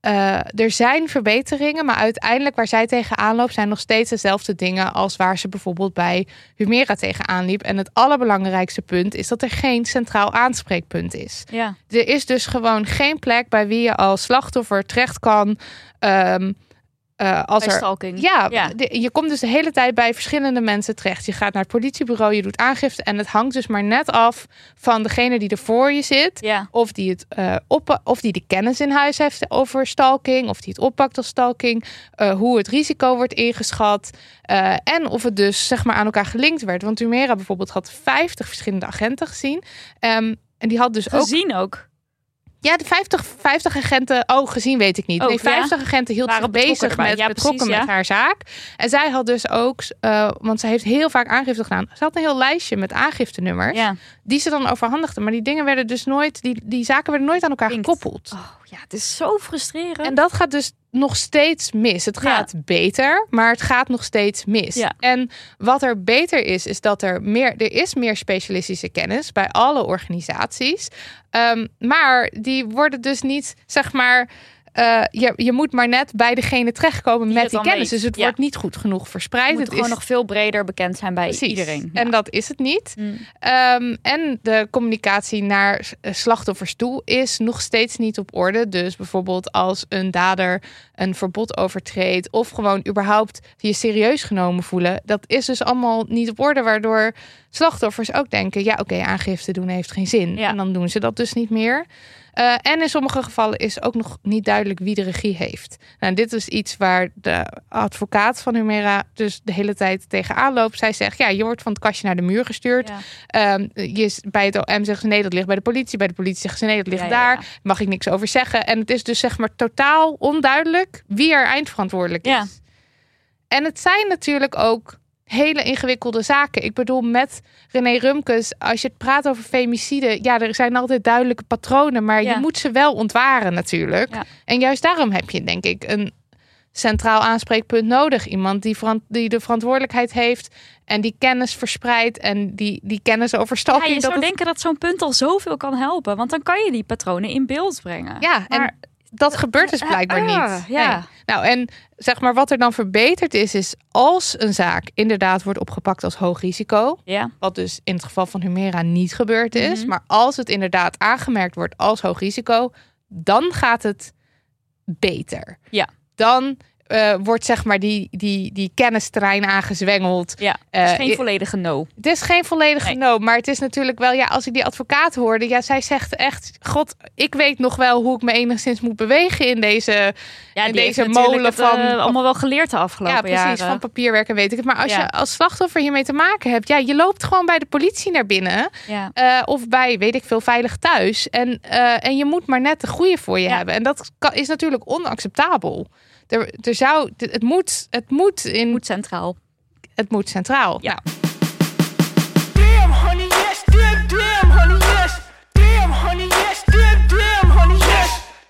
[SPEAKER 1] eh, er zijn verbeteringen, maar uiteindelijk waar zij tegenaan loopt... zijn nog steeds dezelfde dingen als waar ze bijvoorbeeld bij Humera tegenaan liep. En het allerbelangrijkste punt is dat er geen centraal aanspreekpunt is.
[SPEAKER 2] ja.
[SPEAKER 1] Er is dus gewoon geen plek bij wie je als slachtoffer terecht kan... ehm, eh, als
[SPEAKER 2] Bij
[SPEAKER 1] er
[SPEAKER 2] stalking.
[SPEAKER 1] ja,
[SPEAKER 2] Ja.
[SPEAKER 1] de- je komt dus de hele tijd bij verschillende mensen terecht. Je gaat naar het politiebureau, je doet aangifte en het hangt dus maar net af van degene die er voor je zit.
[SPEAKER 2] Ja.
[SPEAKER 1] Of die, het, eh, op, of die de kennis in huis heeft over stalking, of die het oppakt als stalking, eh, hoe het risico wordt ingeschat en of het dus zeg maar aan elkaar gelinkt werd. Want Humera bijvoorbeeld had 50 verschillende agenten gezien. Ehm, en die had dus ook
[SPEAKER 2] Gezien ook.
[SPEAKER 1] Ja, de 50, 50 agenten. Oh, gezien weet ik niet.
[SPEAKER 2] Ook,
[SPEAKER 1] nee, 50 agenten hield zich bezig met
[SPEAKER 2] Ja,
[SPEAKER 1] betrokken met haar zaak. En zij had dus ook, eh, want ze heeft heel vaak aangifte gedaan. Ze had een heel lijstje met aangiftenummers die ze dan overhandigde. Maar die dingen werden dus nooit, die, die zaken werden nooit aan elkaar gekoppeld.
[SPEAKER 2] Oh, ja, het is zo frustrerend.
[SPEAKER 1] En dat gaat dus nog steeds mis. Het
[SPEAKER 2] Ja.
[SPEAKER 1] gaat beter, maar het gaat nog steeds mis.
[SPEAKER 2] Ja.
[SPEAKER 1] En wat er beter is, is dat er meer, er is meer specialistische kennis bij alle organisaties. Ehm, maar die worden dus niet, zeg maar. Eh, je, je moet maar net bij degene terechtkomen
[SPEAKER 2] Die
[SPEAKER 1] met die kennis.
[SPEAKER 2] weet.
[SPEAKER 1] Dus het
[SPEAKER 2] Ja.
[SPEAKER 1] wordt niet goed genoeg verspreid.
[SPEAKER 2] Het moet
[SPEAKER 1] het
[SPEAKER 2] gewoon
[SPEAKER 1] is
[SPEAKER 2] nog veel breder bekend zijn bij
[SPEAKER 1] precies.
[SPEAKER 2] iedereen.
[SPEAKER 1] En dat is het niet.
[SPEAKER 2] Mm.
[SPEAKER 1] Ehm, en de communicatie naar eh, slachtoffers toe is nog steeds niet op orde. Dus bijvoorbeeld als een dader een verbod overtreedt of gewoon überhaupt je serieus genomen voelen, dat is dus allemaal niet op orde, waardoor slachtoffers ook denken: ja, oké, aangifte doen heeft geen zin.
[SPEAKER 2] Ja.
[SPEAKER 1] En dan doen ze dat dus niet meer. Eh, en in sommige gevallen is ook nog niet duidelijk wie de regie heeft. Nou, dit is iets waar de advocaat van Humera dus de hele tijd tegenaan loopt. Zij zegt, ja, je wordt van het kastje naar de muur gestuurd.
[SPEAKER 2] Ja.
[SPEAKER 1] Ehm, je, is- bij het OM zeggen ze nee, dat ligt bij de politie. Bij de politie zeggen ze nee, dat ligt
[SPEAKER 2] Ja,
[SPEAKER 1] daar.
[SPEAKER 2] ja.
[SPEAKER 1] Mag ik niks over zeggen. En het is dus zeg maar totaal onduidelijk wie er eindverantwoordelijk is.
[SPEAKER 2] Ja.
[SPEAKER 1] En het zijn natuurlijk ook hele ingewikkelde zaken. Ik bedoel, met René Rumkes, als je het praat over femicide, ja, er zijn altijd duidelijke patronen, maar
[SPEAKER 2] Ja.
[SPEAKER 1] je moet ze wel ontwaren natuurlijk.
[SPEAKER 2] Ja.
[SPEAKER 1] En juist daarom heb je, denk ik, een centraal aanspreekpunt nodig. Iemand die, die de verantwoordelijkheid heeft en die kennis verspreidt en die, die kennis over
[SPEAKER 2] Ja, je zou
[SPEAKER 1] het-
[SPEAKER 2] denken dat zo'n punt al zoveel kan helpen. Want dan kan je die patronen in beeld brengen.
[SPEAKER 1] Ja,
[SPEAKER 2] Maar-
[SPEAKER 1] en dat gebeurt dus blijkbaar
[SPEAKER 2] Ah,
[SPEAKER 1] niet.
[SPEAKER 2] ja.
[SPEAKER 1] Nou, en zeg maar wat er dan verbeterd is, is als een zaak inderdaad wordt opgepakt als hoog risico,
[SPEAKER 2] Ja.
[SPEAKER 1] wat dus in het geval van Humera niet gebeurd is,
[SPEAKER 2] Mhm.
[SPEAKER 1] maar als het inderdaad aangemerkt wordt als hoog risico, dan gaat het beter.
[SPEAKER 2] Ja.
[SPEAKER 1] Dan eh, wordt zeg maar die, die, die kennisterrein aangezwengeld.
[SPEAKER 2] Ja, het is
[SPEAKER 1] Eh,
[SPEAKER 2] geen volledige no.
[SPEAKER 1] Het is geen volledige
[SPEAKER 2] Nee.
[SPEAKER 1] no, maar het is natuurlijk wel, ja, als ik die advocaat hoorde, ja, zij zegt echt, god, ik weet nog wel hoe ik me enigszins moet bewegen in deze,
[SPEAKER 2] Ja,
[SPEAKER 1] in deze molen
[SPEAKER 2] het,
[SPEAKER 1] van,
[SPEAKER 2] allemaal wel geleerd de afgelopen
[SPEAKER 1] ja, precies,
[SPEAKER 2] jaren.
[SPEAKER 1] van papierwerk en weet ik het. Maar als
[SPEAKER 2] Ja.
[SPEAKER 1] je als slachtoffer hiermee te maken hebt, ja, je loopt gewoon bij de politie naar binnen
[SPEAKER 2] Ja.
[SPEAKER 1] of bij, weet ik veel, veilig thuis en, en je moet maar net de goede voor je hebben. En dat kan, is natuurlijk onacceptabel. Er, er zou, het moet, het moet in,
[SPEAKER 2] Moet centraal.
[SPEAKER 1] het moet centraal.
[SPEAKER 2] Ja.
[SPEAKER 1] Nou.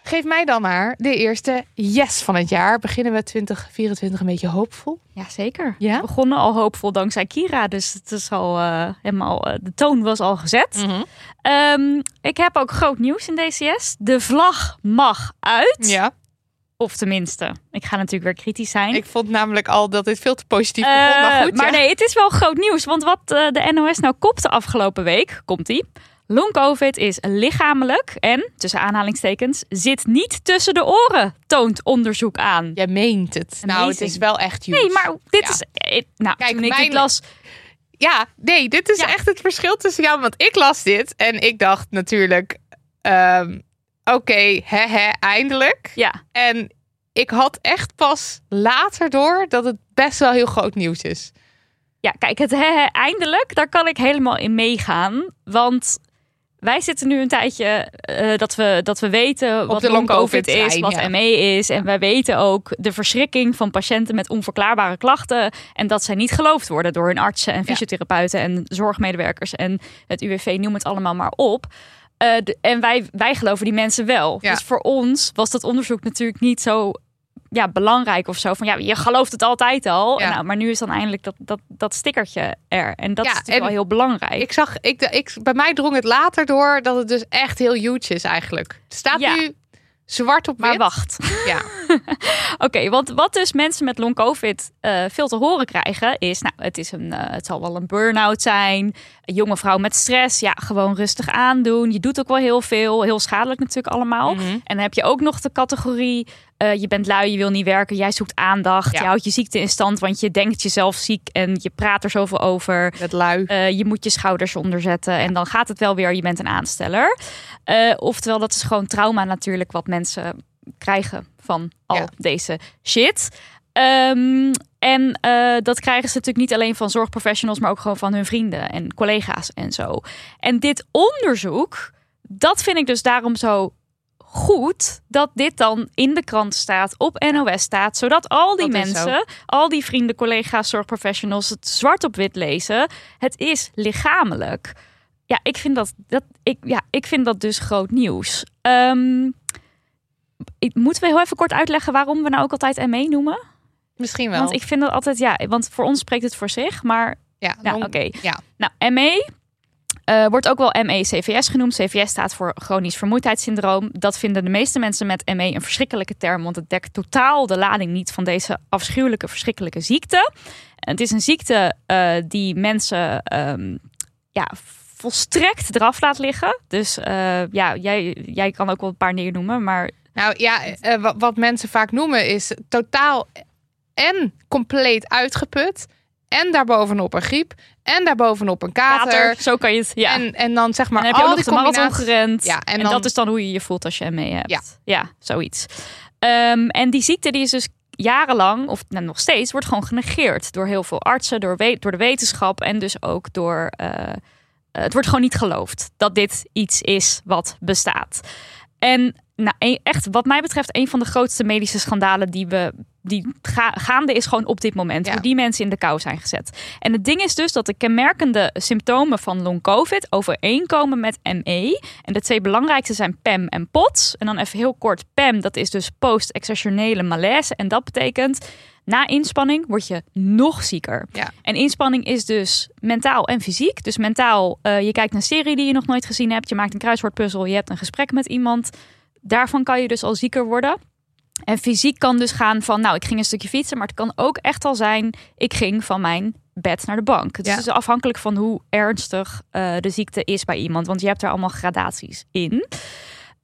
[SPEAKER 1] Geef mij dan maar de eerste yes van het jaar. Beginnen we 2024 een beetje hoopvol?
[SPEAKER 2] Ja, zeker.
[SPEAKER 1] Ja?
[SPEAKER 2] We begonnen al hoopvol dankzij Kira. Dus het is al eh, helemaal, eh, de toon was al gezet.
[SPEAKER 1] Mhm.
[SPEAKER 2] Ehm, ik heb ook groot nieuws in DCS. De vlag mag uit.
[SPEAKER 1] Ja,
[SPEAKER 2] Of tenminste, ik ga natuurlijk weer kritisch zijn.
[SPEAKER 1] ik vond namelijk al dat dit veel te positief begon.
[SPEAKER 2] Eh,
[SPEAKER 1] maar goed, ja.
[SPEAKER 2] nee, het is wel groot nieuws. Want wat eh, de NOS nou kopte afgelopen week, komt ie. Long-covid is lichamelijk en, tussen aanhalingstekens, zit niet tussen de oren, toont onderzoek aan.
[SPEAKER 1] Jij meent het. Nou, het is wel echt huge.
[SPEAKER 2] Nee, maar dit
[SPEAKER 1] Ja.
[SPEAKER 2] is... eh, Nou,
[SPEAKER 1] Kijk,
[SPEAKER 2] toen ik
[SPEAKER 1] mijn-
[SPEAKER 2] dit las...
[SPEAKER 1] Ja, nee, dit is
[SPEAKER 2] Ja.
[SPEAKER 1] echt het verschil tussen jou. Want ik las dit en ik dacht natuurlijk... ehm, Oké, hè, hè, eindelijk.
[SPEAKER 2] Ja,
[SPEAKER 1] En ik had echt pas later door dat het best wel heel groot nieuws is.
[SPEAKER 2] ja kijk, het hè, eindelijk, daar kan ik helemaal in meegaan. Want wij zitten nu een tijdje eh, dat, we, dat we weten wat
[SPEAKER 1] de
[SPEAKER 2] long-covid is, wat
[SPEAKER 1] ja.
[SPEAKER 2] ME is. En wij weten ook de verschrikking van patiënten met onverklaarbare klachten. En dat zij niet geloofd worden door hun artsen en fysiotherapeuten en zorgmedewerkers en het UWV, noem het allemaal maar op. Eh, de- en wij, wij geloven die mensen wel.
[SPEAKER 1] Ja.
[SPEAKER 2] Dus voor ons was dat onderzoek natuurlijk niet zo ja, belangrijk of zo. Van ja, je gelooft het altijd al.
[SPEAKER 1] Ja.
[SPEAKER 2] Nou, maar nu is dan eindelijk dat, dat, dat stickertje er. En dat
[SPEAKER 1] Ja,
[SPEAKER 2] is natuurlijk wel heel belangrijk.
[SPEAKER 1] Ik zag, ik, ik, bij mij drong het later door dat het dus echt heel huge is eigenlijk. Het staat nu zwart op
[SPEAKER 2] maar
[SPEAKER 1] wit.
[SPEAKER 2] wacht.
[SPEAKER 1] Ja.
[SPEAKER 2] Oké, want wat dus mensen met long COVID eh, veel te horen krijgen is, nou, het, is een, eh, het zal wel een burn-out zijn, een jonge vrouw met stress, ja, gewoon rustig aandoen. Je doet ook wel heel veel, heel schadelijk natuurlijk allemaal.
[SPEAKER 1] Mhm.
[SPEAKER 2] En dan heb je ook nog de categorie, eh, je bent lui, je wil niet werken, jij zoekt aandacht,
[SPEAKER 1] Ja.
[SPEAKER 2] je houdt je ziekte in stand, want je denkt jezelf ziek en je praat er zoveel over.
[SPEAKER 1] Het lui.
[SPEAKER 2] Je moet je schouders onderzetten en dan gaat het wel weer. Je bent een aansteller. Oftewel, dat is gewoon trauma natuurlijk wat mensen krijgen van al
[SPEAKER 1] Ja.
[SPEAKER 2] deze shit. Ehm, en eh, dat krijgen ze natuurlijk niet alleen van zorgprofessionals, maar ook gewoon van hun vrienden en collega's en zo. En dit onderzoek, dat vind ik dus daarom zo goed dat dit dan in de krant staat, op NOS staat, zodat al die
[SPEAKER 1] Dat
[SPEAKER 2] mensen, al die vrienden, collega's, zorgprofessionals het zwart op wit lezen. Het is lichamelijk. Ja, ik vind dat, dat, ik, ja, ik vind dat dus groot nieuws. Ehm, ik, moeten we heel even kort uitleggen waarom we nou ook altijd ME noemen?
[SPEAKER 1] Misschien wel.
[SPEAKER 2] Want ik vind dat altijd, ja, want voor ons spreekt het voor zich, maar
[SPEAKER 1] ja,
[SPEAKER 2] oké.
[SPEAKER 1] ja.
[SPEAKER 2] Nou, ME, Eh, wordt ook wel ME-CVS genoemd. CVS staat voor chronisch vermoeidheidssyndroom. Dat vinden de meeste mensen met ME een verschrikkelijke term, want het dekt totaal de lading niet van deze afschuwelijke, verschrikkelijke ziekte. Het is een ziekte eh, die mensen ehm, ja, volstrekt eraf laat liggen. Dus eh, ja, jij, jij kan ook wel een paar dingen noemen, maar
[SPEAKER 1] Nou ja, eh, wat, mensen vaak noemen is totaal en compleet uitgeput. En daarbovenop een griep. En daarbovenop een kater.
[SPEAKER 2] kater, zo kan je het. Ja.
[SPEAKER 1] En, en dan zeg maar
[SPEAKER 2] en dan heb je
[SPEAKER 1] al die combinaties.
[SPEAKER 2] gerend.
[SPEAKER 1] Ja, en
[SPEAKER 2] en
[SPEAKER 1] dan-
[SPEAKER 2] dat is dan hoe je je voelt als je ME hebt.
[SPEAKER 1] Ja.
[SPEAKER 2] zoiets. Ehm, en die ziekte die is dus jarenlang, of nou, nog steeds, wordt gewoon genegeerd door heel veel artsen, door, we- door de wetenschap en dus ook door. eh, het wordt gewoon niet geloofd dat dit iets is wat bestaat. En nou, echt, wat mij betreft, een van de grootste medische schandalen die we die ga- gaande is gewoon op dit moment.
[SPEAKER 1] Ja.
[SPEAKER 2] Hoe die mensen in de kou zijn gezet. En het ding is dus dat de kenmerkende symptomen van long-covid overeenkomen met ME. En de twee belangrijkste zijn PEM en POTS. En dan even heel kort, PEM, dat is dus post-exertionele malaise. En dat betekent, na inspanning word je nog zieker.
[SPEAKER 1] Ja.
[SPEAKER 2] En inspanning is dus mentaal en fysiek. Dus mentaal, eh, je kijkt een serie die je nog nooit gezien hebt. Je maakt een kruiswoordpuzzel, je hebt een gesprek met iemand. Daarvan kan je dus al zieker worden. En fysiek kan dus gaan van, nou, ik ging een stukje fietsen, maar het kan ook echt al zijn, ik ging van mijn bed naar de bank. Het
[SPEAKER 1] Ja.
[SPEAKER 2] is dus afhankelijk van hoe ernstig eh, de ziekte is bij iemand, want je hebt er allemaal gradaties in.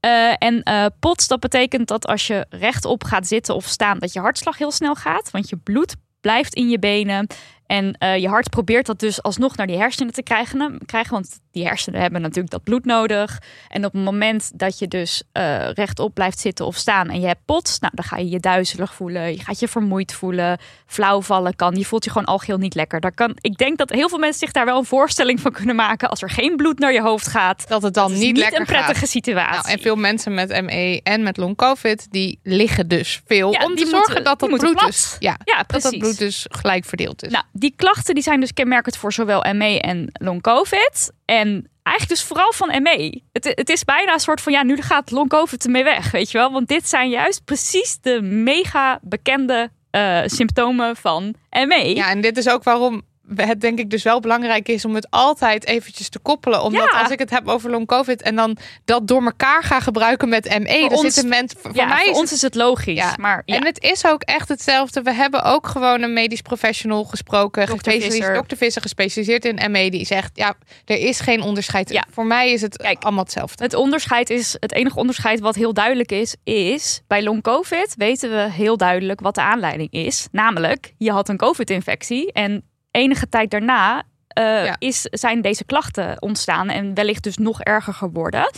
[SPEAKER 2] Eh, en eh POTS, dat betekent dat als je rechtop gaat zitten of staan, dat je hartslag heel snel gaat, want je bloed blijft in je benen. En eh, je hart probeert dat dus alsnog naar die hersenen te krijgen, krijgen, want die hersenen hebben natuurlijk dat bloed nodig. En op het moment dat je dus eh, rechtop blijft zitten of staan en je hebt POTS, nou, dan ga je je duizelig voelen, je gaat je vermoeid voelen, flauw vallen kan, je voelt je gewoon algeheel niet lekker. Daar kan, ik denk dat heel veel mensen zich daar wel een voorstelling van kunnen maken als er geen bloed naar je hoofd gaat.
[SPEAKER 1] Dat het dan
[SPEAKER 2] Dat is
[SPEAKER 1] niet,
[SPEAKER 2] niet
[SPEAKER 1] lekker
[SPEAKER 2] een prettige
[SPEAKER 1] gaat.
[SPEAKER 2] situatie.
[SPEAKER 1] Nou, en veel mensen met ME en met long covid, die liggen dus veel
[SPEAKER 2] Ja,
[SPEAKER 1] om te zorgen
[SPEAKER 2] moeten-
[SPEAKER 1] dat dat bloed dus, ja,
[SPEAKER 2] ja,
[SPEAKER 1] dat dat bloed dus gelijk verdeeld is.
[SPEAKER 2] Nou, die klachten die zijn dus kenmerkend voor zowel ME en long COVID. En eigenlijk dus vooral van ME. Het, het is bijna een soort van, ja, nu gaat long COVID ermee weg, weet je wel. Want dit zijn juist precies de mega bekende eh, symptomen van ME.
[SPEAKER 1] Ja, en dit is ook waarom het denk ik dus wel belangrijk is om het altijd eventjes te koppelen. Omdat
[SPEAKER 2] Ja.
[SPEAKER 1] als ik het heb over long covid en dan dat door elkaar ga gebruiken met ME,
[SPEAKER 2] Voor
[SPEAKER 1] dan
[SPEAKER 2] ons-
[SPEAKER 1] zitten mensen. Voor,
[SPEAKER 2] Ja,
[SPEAKER 1] mij
[SPEAKER 2] voor
[SPEAKER 1] is
[SPEAKER 2] ons is het logisch.
[SPEAKER 1] Ja.
[SPEAKER 2] Maar ja,
[SPEAKER 1] En het is ook echt hetzelfde. We hebben ook gewoon een medisch professional gesproken,
[SPEAKER 2] Dr.
[SPEAKER 1] gespecialiseerd,
[SPEAKER 2] Visser.
[SPEAKER 1] dokter Visser, gespecialiseerd in ME, die zegt: ja, er is geen onderscheid.
[SPEAKER 2] Ja.
[SPEAKER 1] Voor mij is het
[SPEAKER 2] Kijk,
[SPEAKER 1] allemaal hetzelfde.
[SPEAKER 2] Het onderscheid is, het enige onderscheid wat heel duidelijk is, is bij long COVID weten we heel duidelijk wat de aanleiding is. Namelijk, je had een COVID-infectie en enige tijd daarna eh,
[SPEAKER 1] Ja.
[SPEAKER 2] is, zijn deze klachten ontstaan en wellicht dus nog erger geworden.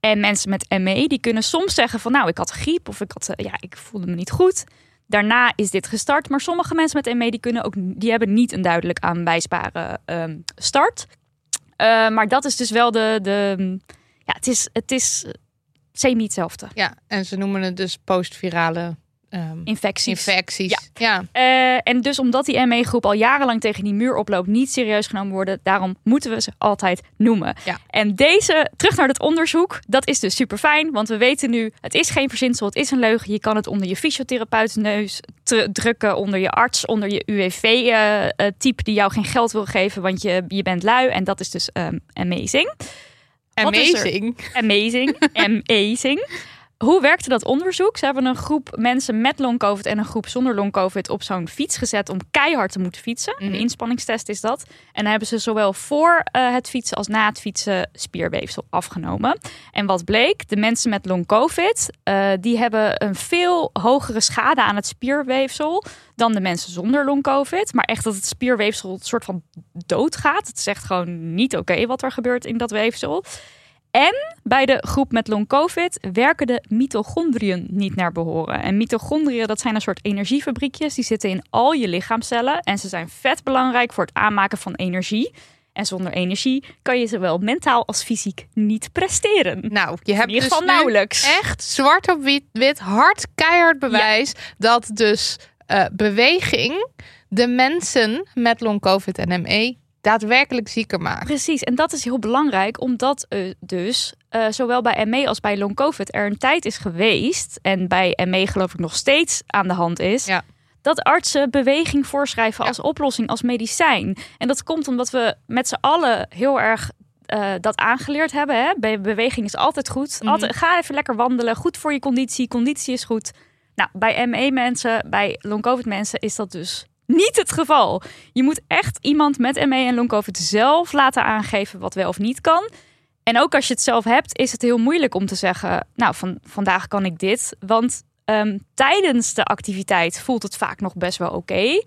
[SPEAKER 2] En mensen met ME die kunnen soms zeggen van nou, ik had griep of ik, had, eh, ja, ik voelde me niet goed. Daarna is dit gestart, maar sommige mensen met ME die kunnen ook, die hebben niet een duidelijk aanwijsbare ehm, start. Eh, maar dat is dus wel de, de ja, het is, het is semi hetzelfde.
[SPEAKER 1] Ja, en ze noemen het dus postvirale ehm,
[SPEAKER 2] Infecties.
[SPEAKER 1] infecties.
[SPEAKER 2] Ja.
[SPEAKER 1] ja.
[SPEAKER 2] Eh, en dus omdat die ME-groep al jarenlang tegen die muur oploopt, niet serieus genomen worden, daarom moeten we ze altijd noemen.
[SPEAKER 1] Ja.
[SPEAKER 2] En deze, terug naar het onderzoek, dat is dus super fijn, want we weten nu, het is geen verzinsel, het is een leugen. Je kan het onder je fysiotherapeut neus drukken, onder je arts, onder je UWV-type die jou geen geld wil geven, want je, je bent lui. En dat is dus ehm, amazing.
[SPEAKER 1] Amazing.
[SPEAKER 2] Amazing. Amazing. Hoe werkte dat onderzoek? Ze hebben een groep mensen met long covid en een groep zonder long covid op zo'n fiets gezet om keihard te moeten fietsen.
[SPEAKER 1] Mhm.
[SPEAKER 2] Een inspanningstest is dat. En dan hebben ze zowel voor eh, het fietsen als na het fietsen spierweefsel afgenomen. En wat bleek? De mensen met long covid, eh, die hebben een veel hogere schade aan het spierweefsel dan de mensen zonder long covid. Maar echt dat het spierweefsel een soort van doodgaat. Het is echt gewoon niet oké wat er gebeurt in dat weefsel. En bij de groep met long covid werken de mitochondriën niet naar behoren. En mitochondriën, dat zijn een soort energiefabriekjes. Die zitten in al je lichaamcellen. En ze zijn vet belangrijk voor het aanmaken van energie. En zonder energie kan je zowel mentaal als fysiek niet presteren.
[SPEAKER 1] Nou, je hebt dus
[SPEAKER 2] nauwelijks.
[SPEAKER 1] echt zwart op wit, wit hard keihard bewijs dat dus eh, beweging de mensen met long covid en ME daadwerkelijk zieker maakt.
[SPEAKER 2] Precies, en dat is heel belangrijk, omdat eh, dus eh, zowel bij ME als bij long COVID er een tijd is geweest, en bij ME geloof ik nog steeds aan de hand is,
[SPEAKER 1] Ja.
[SPEAKER 2] dat artsen beweging voorschrijven
[SPEAKER 1] Ja.
[SPEAKER 2] als oplossing, als medicijn. En dat komt omdat we met z'n allen heel erg eh, dat aangeleerd hebben. Hè? Be- beweging is altijd goed.
[SPEAKER 1] Mhm.
[SPEAKER 2] Altijd, ga even lekker wandelen. Goed voor je conditie. Conditie is goed. Nou, bij ME-mensen, bij long-covid-mensen is dat dus niet het geval. Je moet echt iemand met ME en long-covid zelf laten aangeven wat wel of niet kan. En ook als je het zelf hebt, is het heel moeilijk om te zeggen... nou, van, vandaag kan ik dit. Want ehm, tijdens de activiteit voelt het vaak nog best wel oké.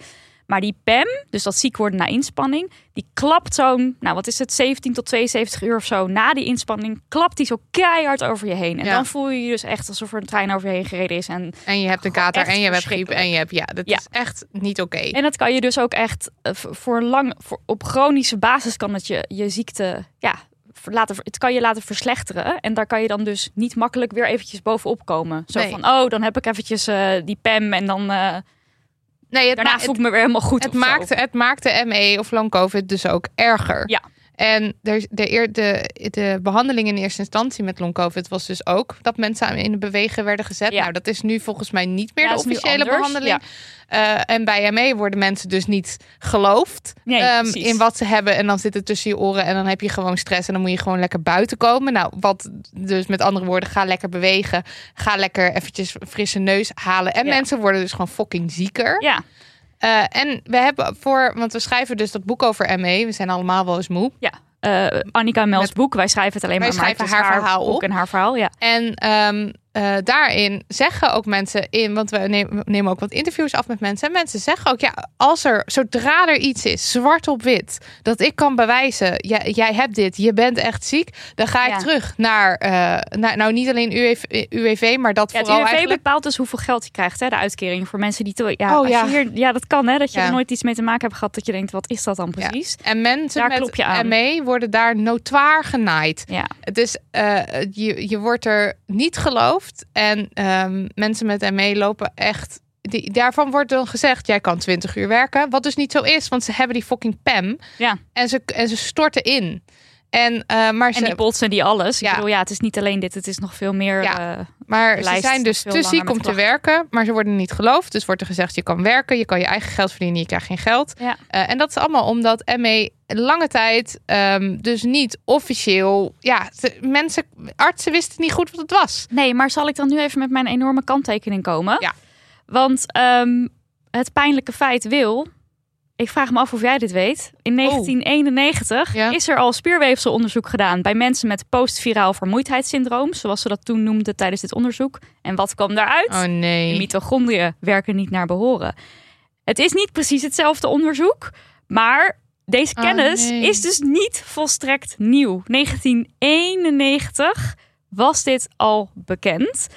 [SPEAKER 2] Maar die PEM, dus dat ziek worden na inspanning... die klapt zo'n, nou wat is het, 17 tot 72 uur of zo... na die inspanning, klapt die zo keihard over je heen. En
[SPEAKER 1] Ja.
[SPEAKER 2] dan voel je je dus echt alsof er een trein over je heen gereden is... en
[SPEAKER 1] En je hebt een kater en je hebt griep en je hebt... Ja, dat
[SPEAKER 2] Ja.
[SPEAKER 1] is echt niet oké.
[SPEAKER 2] En dat kan je dus ook echt eh, voor lang, voor, op chronische basis kan het je, je ziekte, ja, laten, het kan je laten verslechteren. En daar kan je dan dus niet makkelijk weer eventjes bovenop komen. Zo
[SPEAKER 1] Nee.
[SPEAKER 2] van, oh, dan heb ik eventjes eh, die PEM en dan eh,
[SPEAKER 1] Nee, het,
[SPEAKER 2] daarna
[SPEAKER 1] ma-
[SPEAKER 2] voel ik me weer helemaal goed.
[SPEAKER 1] het,
[SPEAKER 2] of zo.
[SPEAKER 1] maakt, het maakt de ME of long covid dus ook erger.
[SPEAKER 2] Ja.
[SPEAKER 1] En de, de, de behandeling in eerste instantie met long covid was dus ook dat mensen in de bewegen werden gezet.
[SPEAKER 2] Ja.
[SPEAKER 1] Nou, dat is nu volgens mij niet meer
[SPEAKER 2] Ja,
[SPEAKER 1] de officiële behandeling. Eh, en bij ME worden mensen dus niet geloofd
[SPEAKER 2] Nee,
[SPEAKER 1] ehm, in wat ze hebben. En dan zit het tussen je oren en dan heb je gewoon stress. En dan moet je gewoon lekker buiten komen. Nou, wat dus met andere woorden, ga lekker bewegen. Ga lekker eventjes frisse neus halen. En
[SPEAKER 2] Ja.
[SPEAKER 1] mensen worden dus gewoon fucking zieker.
[SPEAKER 2] Ja,
[SPEAKER 1] Eh, en we hebben voor, want we schrijven dus dat boek over ME. We zijn allemaal wel eens moe.
[SPEAKER 2] ja. Eh, Annika Mels
[SPEAKER 1] Met-
[SPEAKER 2] boek, wij schrijven het alleen
[SPEAKER 1] Wij
[SPEAKER 2] maar, maar
[SPEAKER 1] schrijven
[SPEAKER 2] is
[SPEAKER 1] haar verhaal op.
[SPEAKER 2] en haar verhaal, ja.
[SPEAKER 1] En ehm, eh, daarin zeggen ook mensen in, want we nemen, ook wat interviews af met mensen. En mensen zeggen ook, ja, als er, zodra er iets is, zwart op wit, dat ik kan bewijzen, jij, jij hebt dit, je bent echt ziek, dan ga ik
[SPEAKER 2] Ja.
[SPEAKER 1] terug naar, eh, naar, nou niet alleen UWV, UWV maar dat
[SPEAKER 2] Ja, het
[SPEAKER 1] vooral
[SPEAKER 2] UWV
[SPEAKER 1] eigenlijk.
[SPEAKER 2] bepaalt dus hoeveel geld je krijgt, hè, de uitkering voor mensen die... Te, ja,
[SPEAKER 1] Oh,
[SPEAKER 2] als
[SPEAKER 1] ja.
[SPEAKER 2] Je hier, ja, dat kan, hè, dat je er nooit iets mee te maken hebt gehad, dat je denkt, wat is dat dan
[SPEAKER 1] Ja.
[SPEAKER 2] precies?
[SPEAKER 1] En mensen
[SPEAKER 2] Daar klop
[SPEAKER 1] met
[SPEAKER 2] je aan.
[SPEAKER 1] ME worden daar notoir genaaid.
[SPEAKER 2] Ja.
[SPEAKER 1] Eh, je, je wordt er niet geloofd. En ehm, mensen met ME lopen echt. Die, daarvan wordt dan gezegd: jij kan 20 uur werken. Wat dus niet zo is, want ze hebben die fucking PEM.
[SPEAKER 2] Ja.
[SPEAKER 1] En ze, en ze storten in. En, eh, maar ze,
[SPEAKER 2] En die botsen die alles.
[SPEAKER 1] Ja.
[SPEAKER 2] Ik bedoel, ja, het is niet alleen dit, het is nog veel meer.
[SPEAKER 1] Ja.
[SPEAKER 2] eh,
[SPEAKER 1] maar
[SPEAKER 2] de
[SPEAKER 1] ze zijn dus te ziek om te werken. Maar ze worden niet geloofd. Dus wordt er gezegd: je kan werken, je kan je eigen geld verdienen, je krijgt geen geld.
[SPEAKER 2] Ja.
[SPEAKER 1] Eh, en dat is allemaal omdat ME lange tijd ehm, dus niet officieel. Ja, ze- mensen, artsen wisten niet goed wat het was.
[SPEAKER 2] Nee, maar zal ik dan nu even met mijn enorme kanttekening komen?
[SPEAKER 1] Ja.
[SPEAKER 2] Want ehm, het pijnlijke feit wil. Ik vraag me af of jij dit weet. In 1991
[SPEAKER 1] Oh. Ja.
[SPEAKER 2] is er al spierweefselonderzoek gedaan bij mensen met postviraal vermoeidheidssyndroom, zoals ze dat toen noemden tijdens dit onderzoek. En wat kwam daaruit?
[SPEAKER 1] Oh
[SPEAKER 2] De
[SPEAKER 1] nee.
[SPEAKER 2] mitochondriën werken niet naar behoren. Het is niet precies hetzelfde onderzoek, maar deze
[SPEAKER 1] Oh,
[SPEAKER 2] kennis
[SPEAKER 1] nee.
[SPEAKER 2] is dus niet volstrekt nieuw. 1991 was dit al bekend.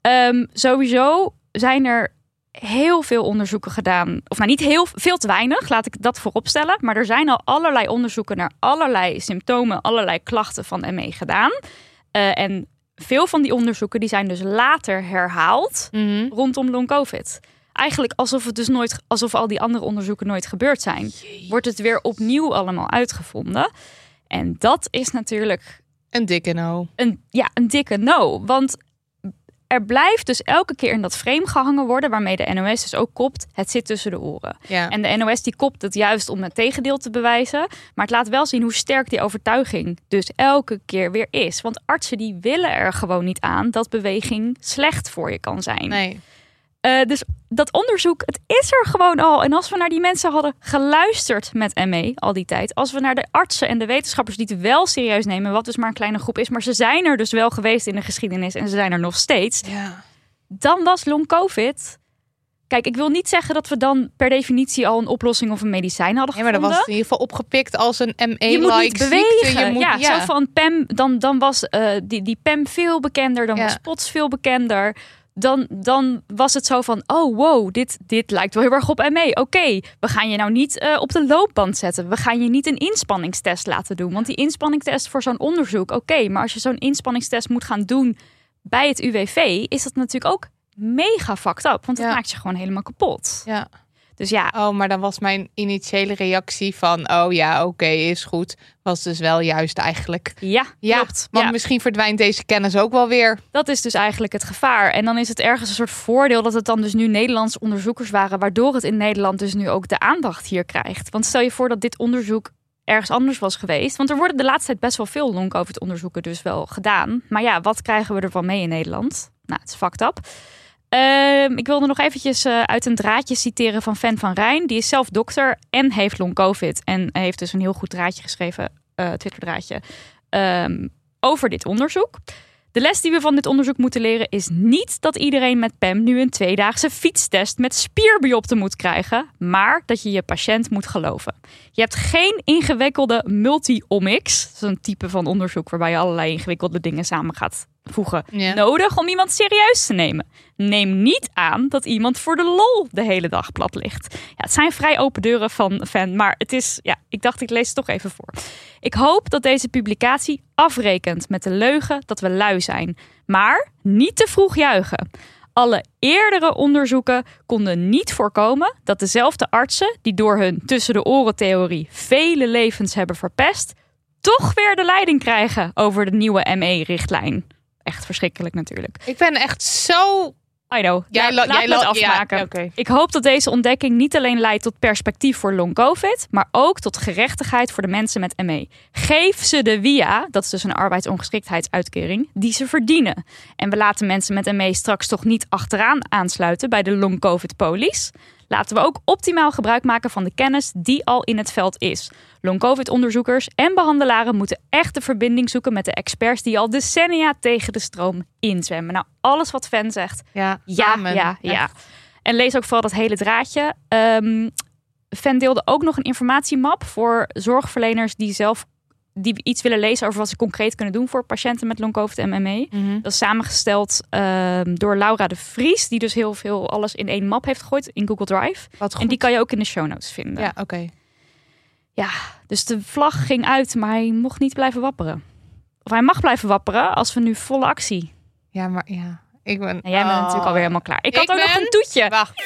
[SPEAKER 2] Ehm, sowieso zijn er heel veel onderzoeken gedaan. Of nou, niet heel veel te weinig, laat ik dat vooropstellen. Maar er zijn al allerlei onderzoeken naar allerlei symptomen, allerlei klachten van ME gedaan. Eh, en veel van die onderzoeken die zijn dus later herhaald
[SPEAKER 1] Mhm.
[SPEAKER 2] rondom long covid. Eigenlijk alsof het dus nooit, alsof al die andere onderzoeken nooit gebeurd zijn, wordt het weer opnieuw allemaal uitgevonden. En dat is natuurlijk
[SPEAKER 1] Een dikke no.
[SPEAKER 2] een, ja, een dikke no. Want er blijft dus elke keer in dat frame gehangen worden, waarmee de NOS dus ook kopt. Het zit tussen de oren.
[SPEAKER 1] Ja.
[SPEAKER 2] En de NOS die kopt het juist om het tegendeel te bewijzen. Maar het laat wel zien hoe sterk die overtuiging dus elke keer weer is. Want artsen die willen er gewoon niet aan dat beweging slecht voor je kan zijn.
[SPEAKER 1] nee.
[SPEAKER 2] Eh, dus dat onderzoek, het is er gewoon al. En als we naar die mensen hadden geluisterd met ME al die tijd. Als we naar de artsen en de wetenschappers die het wel serieus nemen. Wat dus maar een kleine groep is. Maar ze zijn er dus wel geweest in de geschiedenis. En ze zijn er nog steeds.
[SPEAKER 1] Ja.
[SPEAKER 2] Dan was long covid... Kijk, ik wil niet zeggen dat we dan per definitie al een oplossing of een medicijn hadden
[SPEAKER 1] Nee, maar dat
[SPEAKER 2] gevonden.
[SPEAKER 1] was in ieder geval opgepikt als een ME-like
[SPEAKER 2] je moet niet bewegen.
[SPEAKER 1] ziekte. Je moet,
[SPEAKER 2] ja,
[SPEAKER 1] ja,
[SPEAKER 2] zo van PEM, dan, dan was eh, die, die PEM veel bekender, dan
[SPEAKER 1] Ja.
[SPEAKER 2] was POTS veel bekender. Dan, dan was het zo van, oh wow, dit, dit lijkt wel heel erg op ME. Oké, we gaan je nou niet eh, op de loopband zetten. We gaan je niet een inspanningstest laten doen. Want die inspanningstest voor zo'n onderzoek, oké. maar als je zo'n inspanningstest moet gaan doen bij het UWV, is dat natuurlijk ook mega fucked up. Want dat
[SPEAKER 1] Ja.
[SPEAKER 2] maakt je gewoon helemaal kapot.
[SPEAKER 1] ja.
[SPEAKER 2] Dus ja,
[SPEAKER 1] Oh, maar dan was mijn initiële reactie van... oh ja, oké, is goed. Was dus wel juist eigenlijk...
[SPEAKER 2] ja,
[SPEAKER 1] Ja,
[SPEAKER 2] klopt.
[SPEAKER 1] want
[SPEAKER 2] Ja.
[SPEAKER 1] misschien verdwijnt deze kennis ook wel weer.
[SPEAKER 2] Dat is dus eigenlijk het gevaar. En dan is het ergens een soort voordeel dat het dan dus nu Nederlandse onderzoekers waren, waardoor het in Nederland dus nu ook de aandacht hier krijgt. Want stel je voor dat dit onderzoek ergens anders was geweest. Want er worden de laatste tijd best wel veel long-covid onderzoeken dus wel gedaan. Maar ja, wat krijgen we ervan mee in Nederland? Nou, het is fucked up. Ehm, ik wilde nog eventjes eh, uit een draadje citeren van Fan van Rijn. Die is zelf dokter en heeft long-covid. En heeft dus een heel goed draadje geschreven, eh Twitter-draadje, ehm, over dit onderzoek. De les die we van dit onderzoek moeten leren is niet dat iedereen met PEM nu een tweedaagse fietstest met spierbiopte moet krijgen, maar dat je je patiënt moet geloven. Je hebt geen ingewikkelde multi-omics, dat is een type van onderzoek waarbij je allerlei ingewikkelde dingen samen gaat voegen,
[SPEAKER 1] Ja.
[SPEAKER 2] nodig om iemand serieus te nemen. Neem niet aan dat iemand voor de lol de hele dag plat ligt. Ja, het zijn vrij open deuren van fan, maar het is, ja, ik dacht ik lees het toch even voor. Ik hoop dat deze publicatie afrekent met de leugen dat we lui zijn, maar niet te vroeg juichen. Alle eerdere onderzoeken konden niet voorkomen dat dezelfde artsen die door hun tussen de oren theorie vele levens hebben verpest, toch weer de leiding krijgen over de nieuwe ME-richtlijn. Echt verschrikkelijk natuurlijk.
[SPEAKER 1] Ik ben echt zo...
[SPEAKER 2] I know.
[SPEAKER 1] Jij
[SPEAKER 2] laat
[SPEAKER 1] jij
[SPEAKER 2] het afmaken.
[SPEAKER 1] ja.
[SPEAKER 2] Ik hoop dat deze ontdekking niet alleen leidt tot perspectief voor long COVID, maar ook tot gerechtigheid voor de mensen met ME. Geef ze de WIA, dat is dus een arbeidsongeschiktheidsuitkering, die ze verdienen. En we laten mensen met ME straks toch niet achteraan aansluiten bij de long COVID police. Laten we ook optimaal gebruik maken van de kennis die al in het veld is. Long-COVID-onderzoekers en behandelaren moeten echt de verbinding zoeken met de experts die al decennia tegen de stroom inzwemmen. Nou, alles wat Fan zegt,
[SPEAKER 1] Ja,
[SPEAKER 2] ja,
[SPEAKER 1] amen.
[SPEAKER 2] ja, ja.
[SPEAKER 1] Echt.
[SPEAKER 2] En lees ook vooral dat hele draadje. Ehm Fan deelde ook nog een informatiemap voor zorgverleners die zelf die iets willen lezen over wat ze concreet kunnen doen voor patiënten met long COVID en ME.
[SPEAKER 1] Mhm.
[SPEAKER 2] Dat is samengesteld ehm, door Laura de Vries, die dus heel veel alles in één map heeft gegooid in Google Drive.
[SPEAKER 1] Wat goed.
[SPEAKER 2] En die kan je ook in de show notes vinden.
[SPEAKER 1] Ja, oké.
[SPEAKER 2] Dus de vlag ging uit, maar hij mocht niet blijven wapperen. Of hij mag blijven wapperen als we nu volle actie.
[SPEAKER 1] Ja, maar ja. Ik ben...
[SPEAKER 2] En jij bent
[SPEAKER 1] Oh.
[SPEAKER 2] natuurlijk alweer helemaal klaar. Ik had
[SPEAKER 1] Ik
[SPEAKER 2] ook nog een toetje.
[SPEAKER 1] Wacht.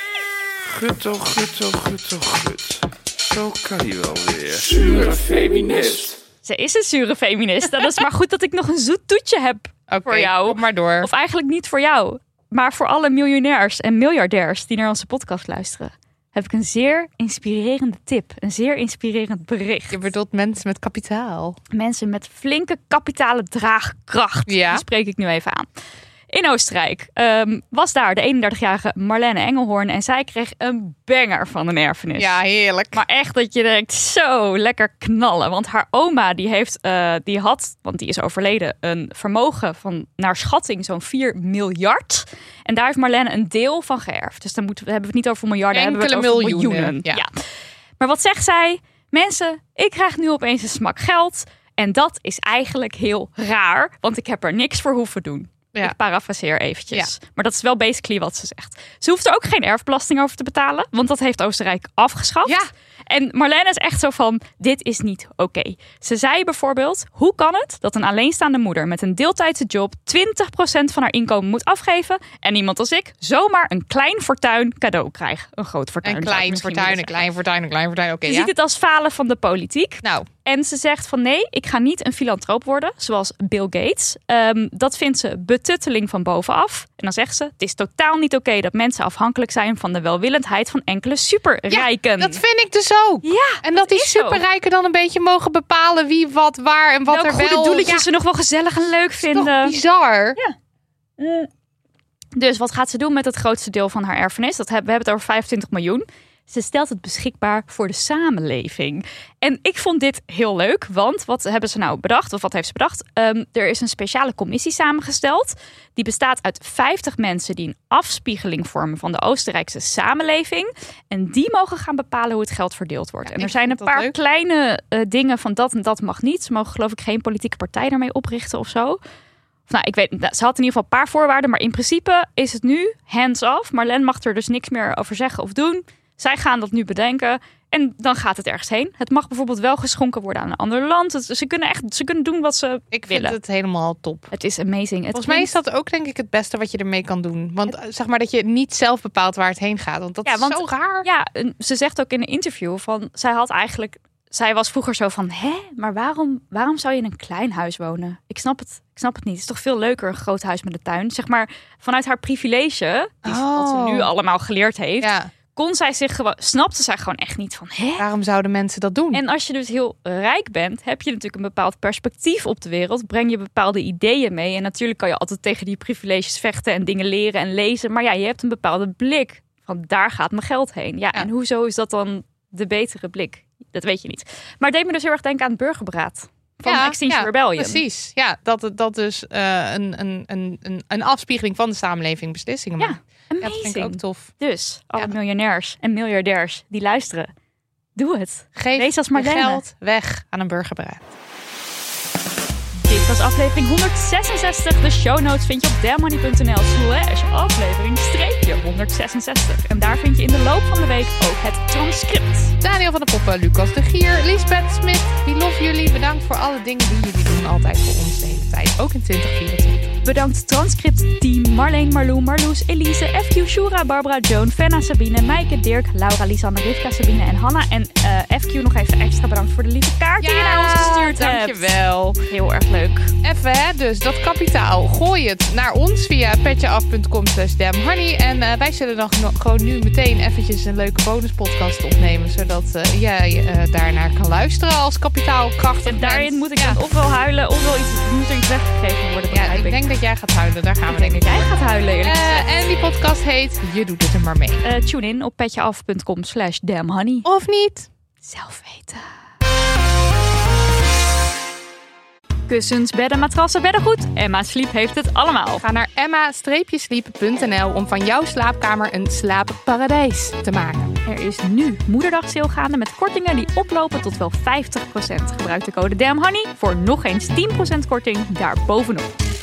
[SPEAKER 4] Gut, oh gut, oh gut, oh gut. Zo kan hij wel weer. Zure feminist.
[SPEAKER 2] Ze is een zure feminist. Dat is maar goed dat ik nog een zoet toetje heb. Voor jou.
[SPEAKER 1] kom maar door.
[SPEAKER 2] Of eigenlijk niet voor jou, maar voor alle miljonairs en miljardairs die naar onze podcast luisteren. Heb ik een zeer inspirerende tip. Een zeer inspirerend bericht.
[SPEAKER 1] Je bedoelt mensen met kapitaal.
[SPEAKER 2] Mensen met flinke kapitale draagkracht.
[SPEAKER 1] Ja.
[SPEAKER 2] Die spreek ik nu even aan. In Oostenrijk ehm, was daar de 31-jarige Marlene Engelhoorn. En zij kreeg een banger van een erfenis.
[SPEAKER 1] Ja, heerlijk.
[SPEAKER 2] Maar echt dat je denkt, zo lekker knallen. Want haar oma die heeft, eh, die had, want die is overleden, een vermogen van naar schatting zo'n 4 miljard. En daar heeft Marlene een deel van geërfd. Dus dan moeten we, hebben we het niet over miljarden, hebben we het over
[SPEAKER 1] miljoenen,
[SPEAKER 2] miljoenen.
[SPEAKER 1] ja.
[SPEAKER 2] Ja. Maar wat zegt zij? Mensen, ik krijg nu opeens een smak geld. En dat is eigenlijk heel raar, want ik heb er niks voor hoeven doen.
[SPEAKER 1] Ja.
[SPEAKER 2] Ik parafraseer eventjes. Maar dat is wel basically wat ze zegt. Ze hoeft er ook geen erfbelasting over te betalen, want dat heeft Oostenrijk afgeschaft.
[SPEAKER 1] Ja.
[SPEAKER 2] En Marlene is echt zo van, dit is niet oké. Ze zei bijvoorbeeld, hoe kan het dat een alleenstaande moeder met een deeltijdse job 20% van haar inkomen moet afgeven en iemand als ik zomaar een klein fortuin cadeau krijgt? Een groot fortuin.
[SPEAKER 1] Een klein fortuin, een klein fortuin, een klein fortuin. Oké.
[SPEAKER 2] Ze
[SPEAKER 1] ja.
[SPEAKER 2] ziet het als falen van de politiek.
[SPEAKER 1] Nou,
[SPEAKER 2] En ze zegt van nee, ik ga niet een filantroop worden, zoals Bill Gates. Ehm, dat vindt ze betutteling van bovenaf. En dan zegt ze, het is totaal niet oké dat mensen afhankelijk zijn van de welwillendheid van enkele superrijken.
[SPEAKER 1] dat vind ik dus ook.
[SPEAKER 2] Ja,
[SPEAKER 1] En dat die
[SPEAKER 2] zo.
[SPEAKER 1] superrijken dan een beetje mogen bepalen wie, wat, waar en wat er
[SPEAKER 2] goede
[SPEAKER 1] wel...
[SPEAKER 2] doeletjes
[SPEAKER 1] Ja,
[SPEAKER 2] ze nog wel gezellig en leuk
[SPEAKER 1] toch
[SPEAKER 2] vinden.
[SPEAKER 1] bizar.
[SPEAKER 2] Dus wat gaat ze doen met het grootste deel van haar erfenis? Dat hebben, we hebben het over 25 miljoen. Ze stelt het beschikbaar voor de samenleving. En ik vond dit heel leuk, want wat hebben ze nou bedacht? Of wat heeft ze bedacht? Ehm, er is een speciale commissie samengesteld. Die bestaat uit 50 mensen die een afspiegeling vormen van de Oostenrijkse samenleving. En die mogen gaan bepalen hoe het geld verdeeld wordt.
[SPEAKER 1] Ja,
[SPEAKER 2] en er zijn een paar
[SPEAKER 1] leuk.
[SPEAKER 2] kleine eh, dingen van dat en dat mag niet. Ze mogen geloof ik geen politieke partij daarmee oprichten of zo. Of nou, ik weet, nou, ze had in ieder geval een paar voorwaarden, maar in principe is het nu hands-off. Marlen mag er dus niks meer over zeggen of doen. Zij gaan dat nu bedenken en dan gaat het ergens heen. Het mag bijvoorbeeld wel geschonken worden aan een ander land. Het- ze kunnen echt, ze kunnen doen wat ze
[SPEAKER 1] Ik vind
[SPEAKER 2] willen.
[SPEAKER 1] het helemaal top.
[SPEAKER 2] Het is amazing. Het
[SPEAKER 1] Volgens mij is dat ook denk ik het beste wat je ermee kan doen. Want eh, zeg maar dat je niet zelf bepaalt waar het heen gaat. Want dat
[SPEAKER 2] Ja,
[SPEAKER 1] is
[SPEAKER 2] want-
[SPEAKER 1] zo raar.
[SPEAKER 2] Ja, ze zegt ook in een interview van zij had eigenlijk. Zij was vroeger zo van, hè, maar waarom, waarom zou je in een klein huis wonen? Ik snap het, ik snap het niet. Het is toch veel leuker een groot huis met een tuin. Zeg maar vanuit haar privilege, die, wat ze
[SPEAKER 1] Oh.
[SPEAKER 2] nu allemaal geleerd heeft,
[SPEAKER 1] Ja,
[SPEAKER 2] kon zij zich gewoon, snapte zij gewoon echt niet van, hè?
[SPEAKER 1] Waarom zouden mensen dat doen?
[SPEAKER 2] En als je dus heel rijk bent, heb je natuurlijk een bepaald perspectief op de wereld. Breng je bepaalde ideeën mee. En natuurlijk kan je altijd tegen die privileges vechten en dingen leren en lezen. Maar ja, je hebt een bepaalde blik. Van daar gaat mijn geld heen. Ja,
[SPEAKER 1] Ja.
[SPEAKER 2] en hoezo is dat dan de betere blik? Dat weet je niet. Maar het deed me dus heel erg denken aan het burgerberaad. Van
[SPEAKER 1] Ja,
[SPEAKER 2] Extinction
[SPEAKER 1] ja,
[SPEAKER 2] Rebellion.
[SPEAKER 1] Precies. Ja, dat dat dus eh, een, een, een, een, een afspiegeling van de samenleving beslissingen
[SPEAKER 2] Ja,
[SPEAKER 1] maakt. Ja, dat vind ik
[SPEAKER 2] amazing.
[SPEAKER 1] ook tof.
[SPEAKER 2] Dus, alle miljonairs en miljardairs die luisteren. Doe het.
[SPEAKER 1] Geef
[SPEAKER 2] Wees als Marlene.
[SPEAKER 1] geld weg aan een burgerberaad.
[SPEAKER 2] Dit was aflevering 166. De show notes vind je op dammoney.nl slash aflevering streepje 166. En daar vind je in de loop van de week ook het transcript.
[SPEAKER 1] Daniel van der Poppen, Lucas de Gier, Lisbeth Smit. We love jullie. Bedankt voor alle dingen die jullie doen. Altijd voor ons de hele tijd. Ook in 2024.
[SPEAKER 2] Bedankt transcript team Marleen, Marlou, Marloes, Elise, FQ, Shura, Barbara, Joan, Fenna, Sabine, Maaike, Dirk, Laura, Lisanne, Rivka, Sabine en Hanna. En eh, FQ nog even extra bedankt voor de lieve kaart die je naar ons gestuurd hebt.
[SPEAKER 1] dankjewel.
[SPEAKER 2] Heel erg leuk.
[SPEAKER 1] Even hè, dus dat kapitaal. Gooi het naar ons via petjeaf.com slash damnhoney. En eh, wij zullen dan gewoon nu meteen eventjes een leuke bonuspodcast opnemen. Zodat eh, jij daarnaar kan luisteren als kapitaalkrachtig
[SPEAKER 2] En daarin
[SPEAKER 1] mens.
[SPEAKER 2] moet ik
[SPEAKER 1] ja.
[SPEAKER 2] dan ofwel huilen ofwel iets, moet er iets weggegeven worden.
[SPEAKER 1] Ja, ik denk dat jij gaat huilen. Daar gaan we
[SPEAKER 2] denk
[SPEAKER 1] ik
[SPEAKER 2] jij gaat huilen.
[SPEAKER 1] Eh, en die podcast heet Je doet het er maar mee.
[SPEAKER 2] Eh, tune in op petjeaf.com slash damnhoney.
[SPEAKER 1] Of niet?
[SPEAKER 2] Zelf weten. Kussens, bedden, matrassen, beddengoed. Emma Sleep heeft het allemaal.
[SPEAKER 1] Ga naar emma-sleep.nl om van jouw slaapkamer een slaapparadijs te maken.
[SPEAKER 2] Er is nu moederdag sale gaande met kortingen die oplopen tot wel 50%. Gebruik de code DAMHONEY voor nog eens 10% korting daarbovenop.